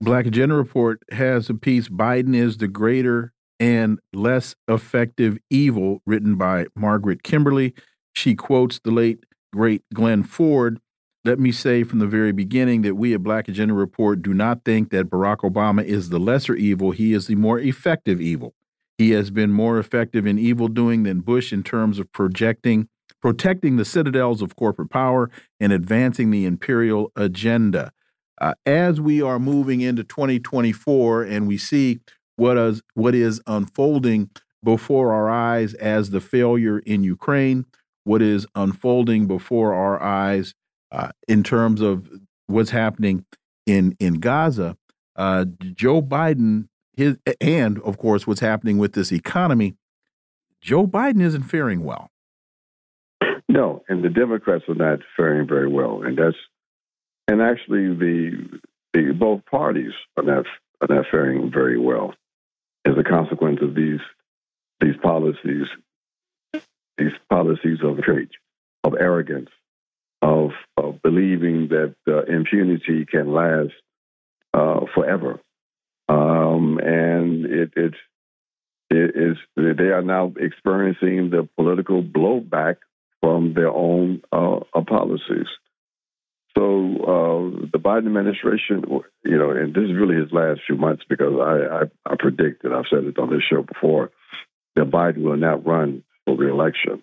Speaker 1: Black Agenda Report has a piece. Biden is the greater and Less Effective Evil, written by Margaret Kimberley. She quotes the late, great Glen Ford. Let me say from the very beginning that we at Black Agenda Report do not think that Barack Obama is the lesser evil. He is the more effective evil. He has been more effective in evil doing than Bush in terms of projecting, protecting the citadels of corporate power and advancing the imperial agenda. Uh, as we are moving into 2024 and we see what is what is unfolding before our eyes as the failure in Ukraine, what is unfolding before our eyes uh, in terms of what's happening in in Gaza. Uh, Joe Biden, his and of course what's happening with this economy. Joe Biden isn't faring well.
Speaker 8: No, and the Democrats are not faring very well, and that's and actually the the both parties are not are not faring very well as a consequence of these these policies, these policies of rage, of arrogance, of, of believing that uh, impunity can last uh, forever, um, and it, it's it is they are now experiencing the political blowback from their own uh, policies. So uh, the Biden administration, you know, and this is really his last few months because I, I, I predict, and I've said it on this show before, that Biden will not run for reelection.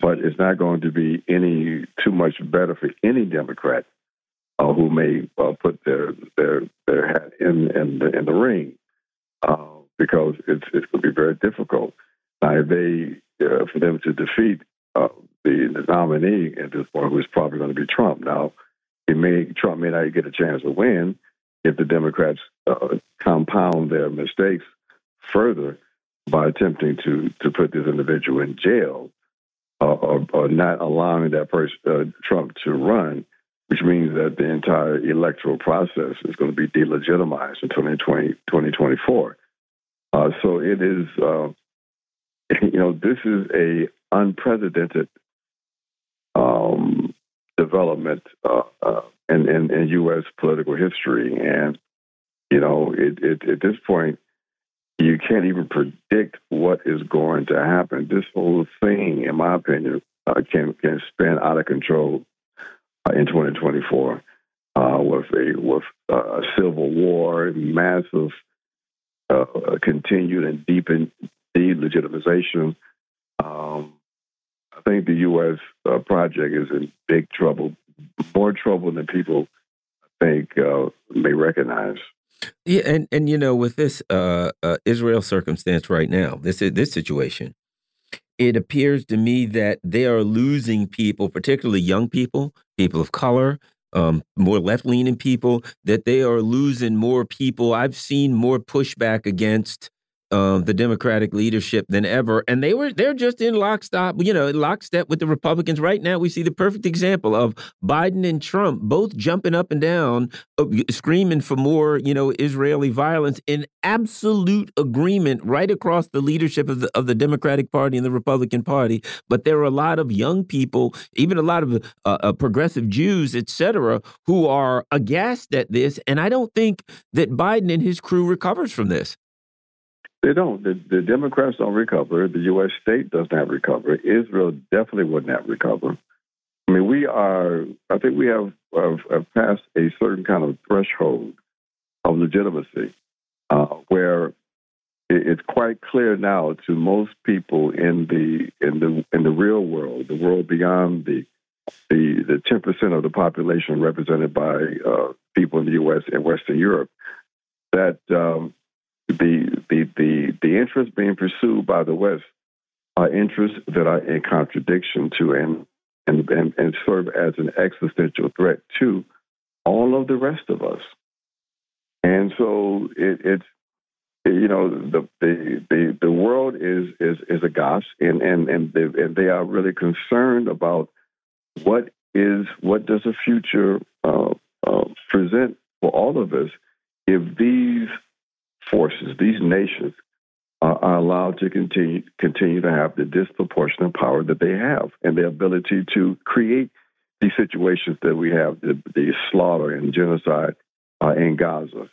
Speaker 8: But it's not going to be any too much better for any Democrat uh, who may uh, put their their their hat in in the, in the ring uh, because it's it's going to be very difficult. Now, they uh, for them to defeat the, the nominee at this point, who is probably going to be Trump. Now, it may Trump may not get a chance to win if the Democrats uh, compound their mistakes further by attempting to to put this individual in jail uh, or, or, not allowing that person uh, Trump to run, which means that the entire electoral process is going to be delegitimized in 2020, 2024. Uh, so it is, uh, you know, this is a unprecedented um, development uh, uh, in, in, in, U.S. political history. And, you know, it, it, at this point, you can't even predict what is going to happen. This whole thing, in my opinion, uh, can, can spin out of control uh, in 2024 uh, with a with uh, a civil war, massive continued and deepened delegitimization. Um, I think the U.S. Uh, project is in big trouble, more trouble than people think uh, may recognize.
Speaker 3: Yeah, and and you know, with this uh, uh, Israel circumstance right now, this this situation, it appears to me that they are losing people, particularly young people, people of color, um, more left leaning people, that they are losing more people. I've seen more pushback against the Democratic leadership than ever, and they were they're just in lockstep, you know, lockstep with the Republicans. Right now, we see the perfect example of Biden and Trump both jumping up and down, uh, screaming for more, you know, Israeli violence in absolute agreement right across the leadership of the of the Democratic Party and the Republican Party. But there are a lot of young people, even a lot of uh, uh, progressive Jews, etc., who are aghast at this, and I don't think that Biden and his crew recovers from this.
Speaker 8: They don't. The, the, Democrats don't recover. The U.S. state does not recover. Israel definitely would not recover. I mean, we are. I think we have, have, have passed a certain kind of threshold of legitimacy, uh, where it, it's quite clear now to most people in the in the in the real world, the world beyond the the the ten percent of the population represented by uh, people in the U.S. and Western Europe, that um, the the the the interests being pursued by the West are interests that are in contradiction to and and and, and serve as an existential threat to all of the rest of us. And so it, it's you know the, the the the world is is is a aghast and and and they, and they are really concerned about what is what does the future uh, uh, present for all of us if these forces, these nations, uh, are allowed to continue continue to have the disproportionate power that they have and the ability to create these situations that we have the, the slaughter and genocide uh, in Gaza,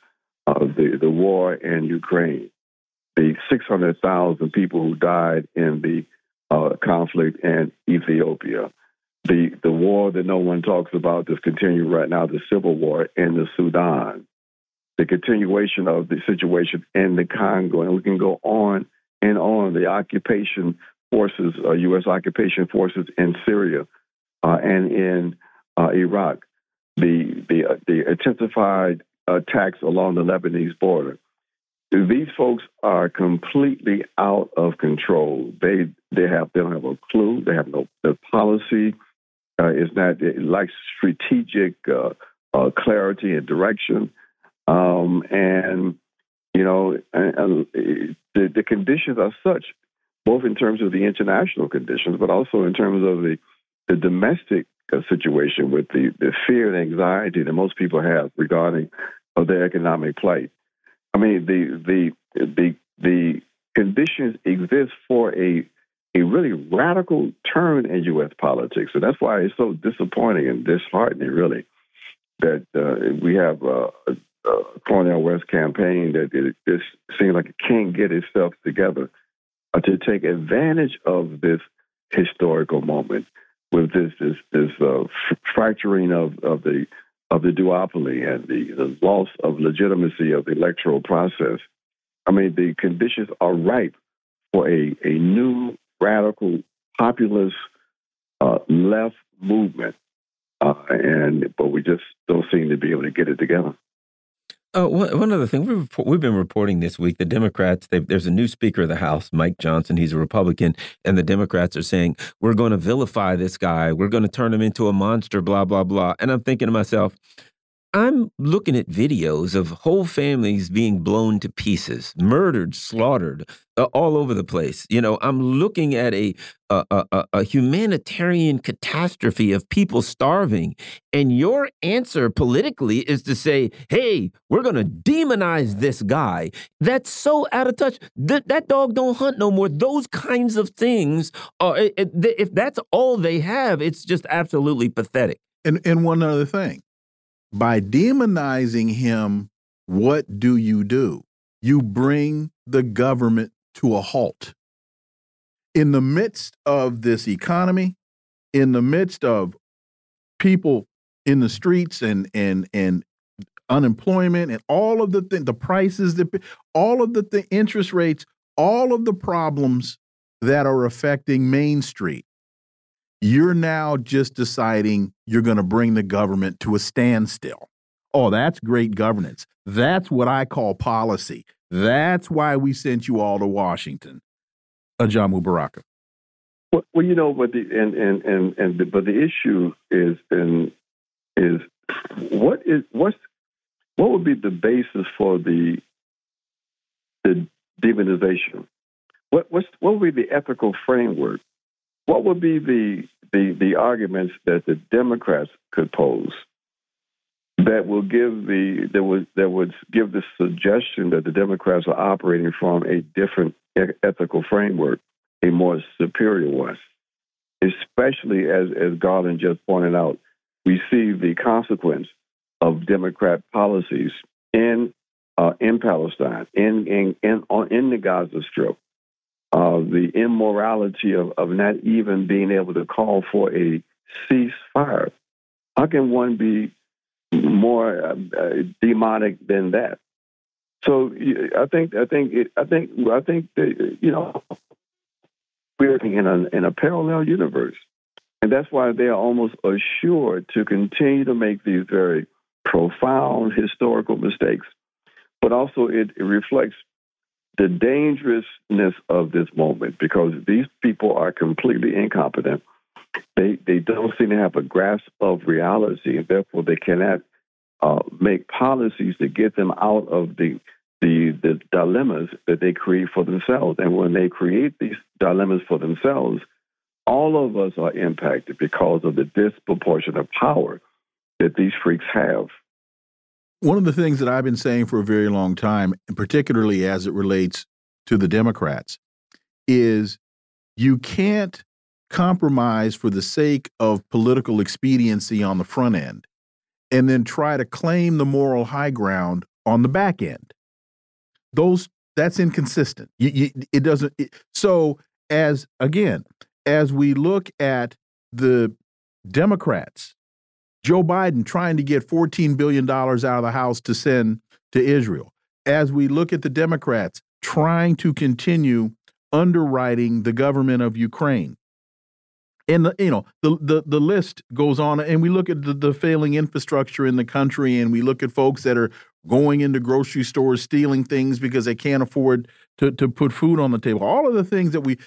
Speaker 8: uh, the the war in Ukraine, the 600,000 people who died in the uh, conflict in Ethiopia, the the war that no one talks about that's continuing right now, the civil war in the Sudan, the continuation of the situation in the Congo, and we can go on and on. The occupation forces, uh, U.S. occupation forces in Syria uh, and in uh, Iraq, the the uh, the intensified attacks along the Lebanese border. These folks are completely out of control. They they have they don't have a clue. They have no the policy uh, is not like strategic uh, clarity and direction. Um, and, you know, and, and the, the conditions are such, both in terms of the international conditions, but also in terms of the, the domestic uh, situation with the, the fear and anxiety that most people have regarding of their economic plight. I mean, the the the the conditions exist for a a really radical turn in U.S. politics, and that's why it's so disappointing and disheartening, really, that uh, we have uh, uh, Cornel West campaign that it just seems like it can't get itself together uh, to take advantage of this historical moment with this this this uh, fracturing of, of the of the duopoly and the, the loss of legitimacy of the electoral process. I mean, the conditions are ripe for a, a new radical populist uh, left movement, uh, and but we just don't seem to be able to get it together.
Speaker 3: Oh, one other thing we've we've been reporting this week. The Democrats, there's a new Speaker of the House, Mike Johnson. He's a Republican, and the Democrats are saying we're going to vilify this guy. We're going to turn him into a monster. Blah blah blah. And I'm thinking to myself, I'm looking at videos of whole families being blown to pieces, murdered, slaughtered, uh, all over the place. You know, I'm looking at a, a, a, a humanitarian catastrophe of people starving, and your answer politically is to say, "Hey, we're going to demonize this guy." That's so out of touch. Th that dog don't hunt no more. Those kinds of things are. If that's all they have, it's just absolutely pathetic.
Speaker 1: And and one other thing by demonizing him, what do you do? You bring the government to a halt. In the midst of this economy, in the midst of people in the streets and and and unemployment and all of the th the prices that all of the th interest rates, all of the problems that are affecting Main Street you're now just deciding you're going to bring the government to a standstill. Oh, that's great governance. That's what I call policy. That's why we sent you all to Washington. Ajamu Baraka.
Speaker 8: Well, well, you know, but the and and and and the, but the issue is is what is what's what would be the basis for the the demonization? What what's what would be the ethical framework? What would be the the the arguments that the Democrats could pose that will give the that would that would give the suggestion that the Democrats are operating from a different ethical framework, a more superior one. Especially as as Garland just pointed out, we see the consequence of Democrat policies in uh, in Palestine, in in in, on, in the Gaza Strip, uh, the immorality of, of not even being able to call for a ceasefire. How can one be more uh, uh, demonic than that? So I think I think it, I think I think that, you know we're in a in a parallel universe, and that's why they are almost assured to continue to make these very profound historical mistakes. But also, it, it reflects the dangerousness of this moment because these people are completely incompetent. They they don't seem to have a grasp of reality, and therefore they cannot uh, make policies to get them out of the, the the dilemmas that they create for themselves. And when they create these dilemmas for themselves, all of us are impacted because of the disproportionate power that these freaks have.
Speaker 1: One of the things that I've been saying for a very long time, and particularly as it relates to the Democrats, is you can't compromise for the sake of political expediency on the front end and then try to claim the moral high ground on the back end. Those that's inconsistent. You, you, it doesn't. It, so as again, as we look at the Democrats Joe Biden trying to get $14 billion out of the House to send to Israel. As we look at the Democrats trying to continue underwriting the government of Ukraine. And the, you know the, the the list goes on, and we look at the, the failing infrastructure in the country, and we look at folks that are going into grocery stores stealing things because they can't afford to to put food on the table. All of the things that we,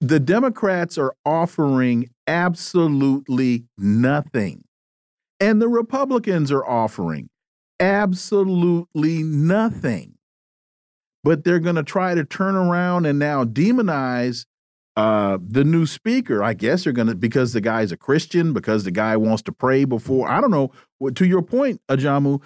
Speaker 1: the Democrats are offering absolutely nothing and the Republicans are offering absolutely nothing. But they're going to try to turn around and now demonize uh, the new speaker. I guess they're going to, because the guy's a Christian, because the guy wants to pray before. I don't know. To your point, Ajamu,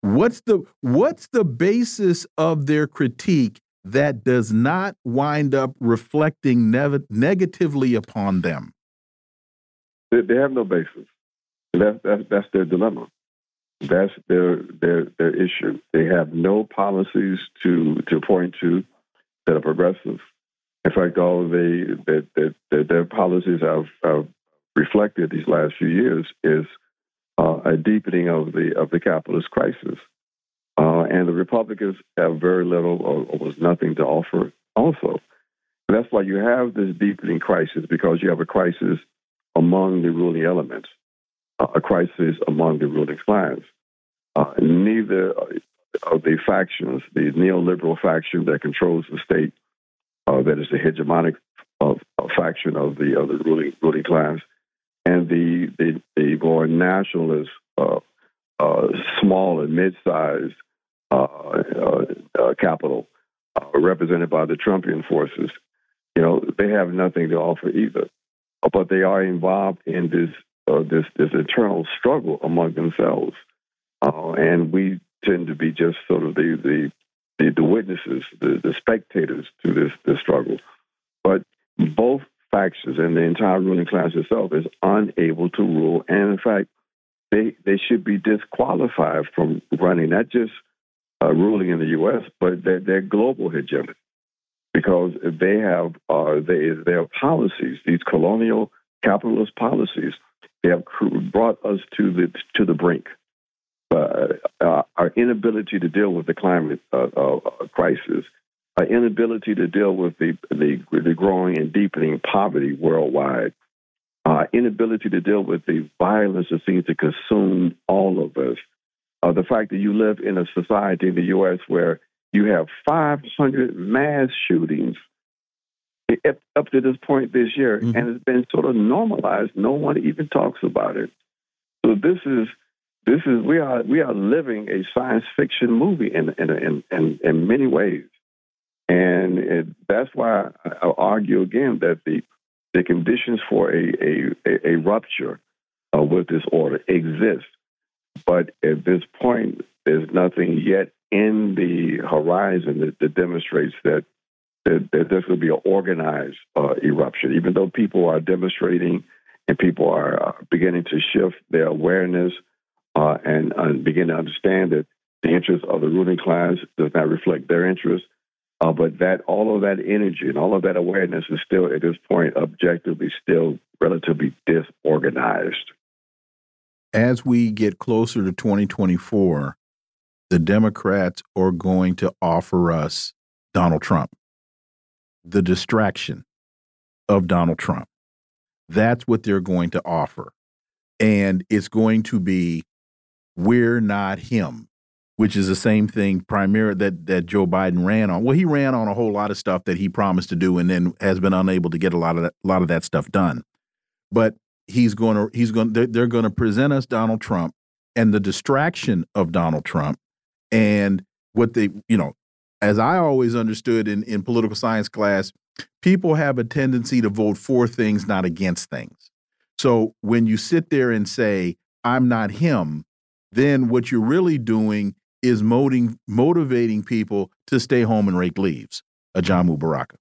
Speaker 1: what's the what's the basis of their critique that does not wind up reflecting negatively upon them?
Speaker 8: They have no basis. That's, that's, that's their dilemma. That's their, their, their issue. They have no policies to, to point to that are progressive. In fact, all they, that, that, that their policies have, have reflected these last few years is uh, a deepening of the of the capitalist crisis. Uh, and the Republicans have very little or almost nothing to offer also. And that's why you have this deepening crisis because you have a crisis among the ruling elements a crisis among the ruling class. Uh, neither of the factions, the neoliberal faction that controls the state, uh, that is the hegemonic of, faction of the of the ruling ruling class, and the the, the more nationalist, uh, uh small and mid-sized uh, uh, capital, represented by the Trumpian forces. You know, they have nothing to offer either, but they are involved in this uh, this this internal struggle among themselves, uh, and we tend to be just sort of the the the, the witnesses, the, the spectators to this this struggle. But both factions and the entire ruling class itself is unable to rule, and in fact, they they should be disqualified from running not just uh, ruling in the U.S. but their, their global hegemony, because they have uh, they, their policies, these colonial capitalist policies, they have brought us to the to the brink. Uh, uh, our inability to deal with the climate uh, uh crisis, our inability to deal with the, the, the growing and deepening poverty worldwide, our inability to deal with the violence that seems to consume all of us, uh, the fact that you live in a society in the U.S. where you have 500 mass shootings up, up to this point this year, mm-hmm. and it's been sort of normalized. No one even talks about it. So this is this is we are we are living a science fiction movie in in in in, in many ways, and it, that's why I argue again that the the conditions for a a, a rupture uh, with this order exist, but at this point, there's nothing yet in the horizon that, that demonstrates that that, that to be an organized uh, eruption, even though people are demonstrating and people are uh, beginning to shift their awareness uh, and, and, begin to understand that the interests of the ruling class does not reflect their interests. Uh, but that all of that energy and all of that awareness is still at this point objectively still relatively disorganized.
Speaker 1: As we get closer to 2024, the Democrats are going to offer us Donald Trump, the distraction of Donald Trump. That's what they're going to offer. And it's going to be, we're not him, which is the same thing primarily that, that Joe Biden ran on. Well, he ran on a whole lot of stuff that he promised to do and then has been unable to get a lot of that, a lot of that stuff done. But he's going to, he's going, they're, they're going to present us Donald Trump and the distraction of Donald Trump and what they, you know, as I always understood in, in political science class, people have a tendency to vote for things, not against things. So when you sit there and say, I'm not him, then what you're really doing is motivating, motivating people to stay home and rake leaves. Ajamu Baraka.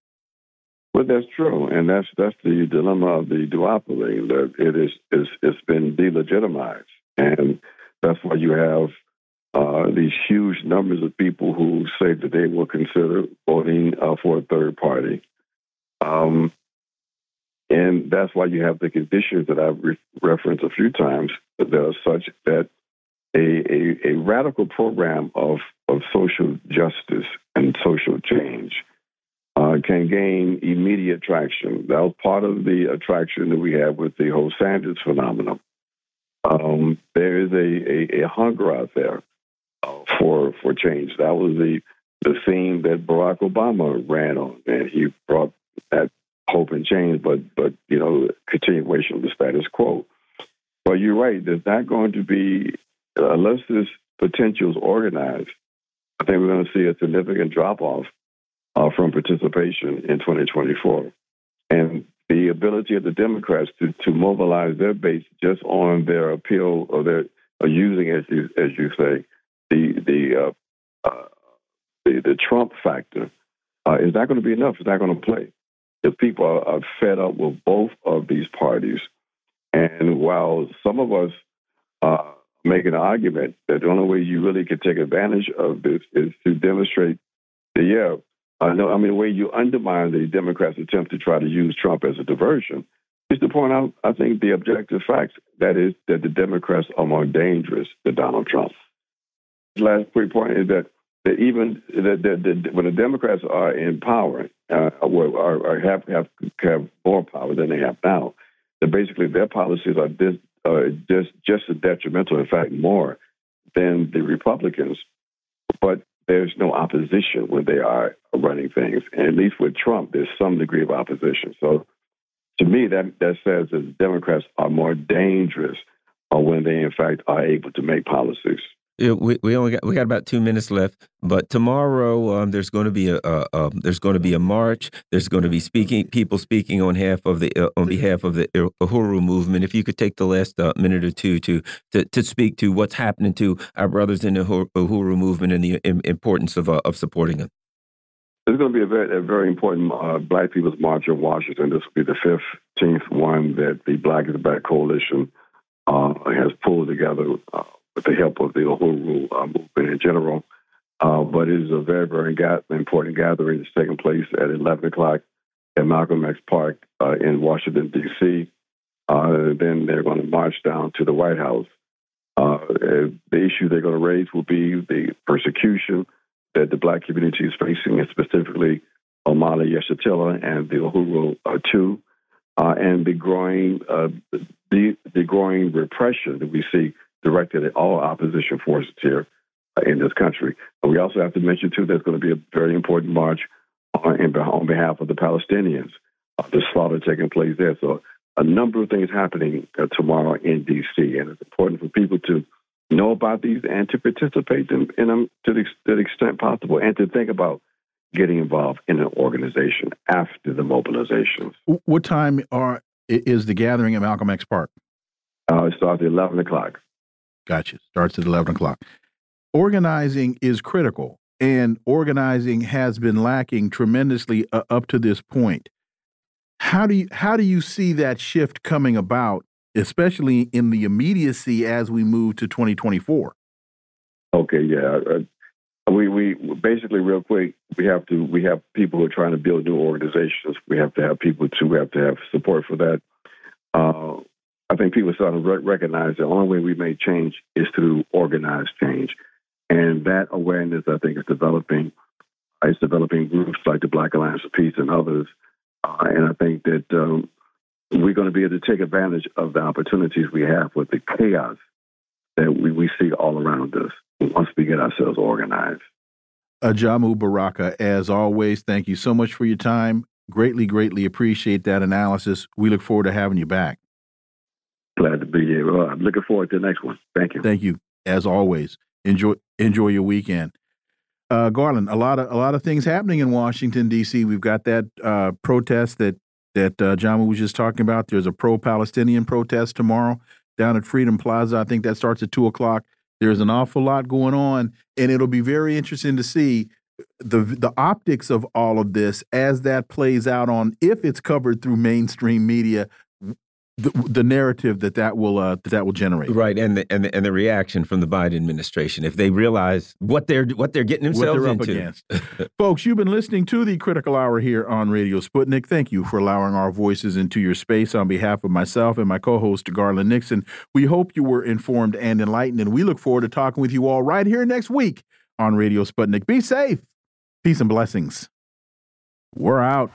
Speaker 8: Well, that's true, and that's that's the dilemma of the duopoly that it is, is it's been delegitimized, and that's why you have uh, these huge numbers of people who say that they will consider voting uh, for a third party. Um, and that's why you have the conditions that I've re- referenced a few times that are such that a, a, a radical program of, of social justice and social change uh, can gain immediate traction. That was part of the attraction that we had with the whole Sanders phenomenon. Um, there is a, a, a, hunger out there for for change. That was the the theme that Barack Obama ran on, and he brought that hope and change, but but you know continuation of the status quo. But you're right. There's not going to be unless this potential is organized. I think we're going to see a significant drop off uh, from participation in 2024, and the ability of the Democrats to to mobilize their base just on their appeal or their or using as you as you say the the uh, uh, the, the Trump factor uh, is not going to be enough. It's not going to play. The people are, are, fed up with both of these parties, and while some of us uh, make an argument that the only way you really can take advantage of this is to demonstrate that yeah, I know. I mean, the way you undermine the Democrats' attempt to try to use Trump as a diversion is to point out, I think, the objective facts. That is that the Democrats are more dangerous than Donald Trump last point is that that even that, that, when the Democrats are in power, uh, or, or, have have have more power than they have now, that basically their policies are dis, uh, just just as detrimental, in fact, more than the Republicans. But there's no opposition when they are running things, and at least with Trump, there's some degree of opposition. So, to me, that that says that Democrats are more dangerous uh, when they, in fact, are able to make policies
Speaker 3: we, we only got we got about two minutes left, but tomorrow um, there's going to be a, a, a, there's going to be a march. There's going to be speaking people speaking on behalf of the uh, on behalf of the Uhuru movement. If you could take the last uh, minute or two to, to to speak to what's happening to our brothers in the Uhuru movement and the importance of uh, of supporting them.
Speaker 8: There's going to be a very, a very important uh, Black People's March in Washington. This will be the 15th one that the Black is Back Coalition uh, has pulled together uh, with the help of the Uhuru uh, movement in general. Uh, but it is a very, very ga- important gathering that's taking place at 11 o'clock at Malcolm X Park uh, in Washington, D.C. Uh, then they're going to march down to the White House. Uh, the issue they're going to raise will be the persecution that the black community is facing, and specifically Omali Yeshitela and the Uhuru uh, Two, and the growing the, the growing repression that we see directed at all opposition forces here uh, in this country. And we also have to mention, too, there's going to be a very important march on, on behalf of the Palestinians, uh, the slaughter taking place there. So a number of things happening uh, tomorrow in D.C., and it's important for people to know about these and to participate in, in them to the, to the extent possible and to think about getting involved in an organization after the mobilizations.
Speaker 1: What time are is the gathering at Malcolm X Park?
Speaker 8: Uh, it starts at 11 o'clock.
Speaker 1: Gotcha. Starts at 11 o'clock. Organizing is critical, and organizing has been lacking tremendously uh, up to this point. How do you how do you see that shift coming about, especially in the immediacy as we move to 2024?
Speaker 8: Okay, yeah. Uh, we we basically real quick we have to we have people who are trying to build new organizations. We have to have people to we have to have support for that. Uh, I think people starting to recognize the only way we make change is through organized change, and that awareness I think is developing. It's developing groups like the Black Alliance for Peace and others uh, and I think that um, we're going to be able to take advantage of the opportunities we have with the chaos that we, we see all around us once we get ourselves organized.
Speaker 1: Ajamu Baraka, as always, thank you so much for your time. Greatly, greatly appreciate that analysis. We look forward to having you back.
Speaker 8: Glad to be here. Well, I'm looking forward to the next one. Thank you.
Speaker 1: Thank you. As always, enjoy enjoy your weekend. Uh, Garland, a lot of a lot of things happening in Washington D.C. We've got that uh, protest that that uh, John was just talking about. There's a pro-Palestinian protest tomorrow down at Freedom Plaza. I think that starts at two o'clock. There's an awful lot going on, and it'll be very interesting to see the the optics of all of this as that plays out on if it's covered through mainstream media the, the narrative that that will uh, that, that will generate.
Speaker 3: Right, and the, and the, and the reaction from the Biden administration if they realize what they're what they're getting themselves
Speaker 1: they're
Speaker 3: into.
Speaker 1: Folks, you've been listening to the Critical Hour here on Radio Sputnik. Thank you for allowing our voices into your space. On behalf of myself and my co-host Garland Nixon, we hope you were informed and enlightened, and we look forward to talking with you all right here next week on Radio Sputnik. Be safe, peace and blessings. We're out.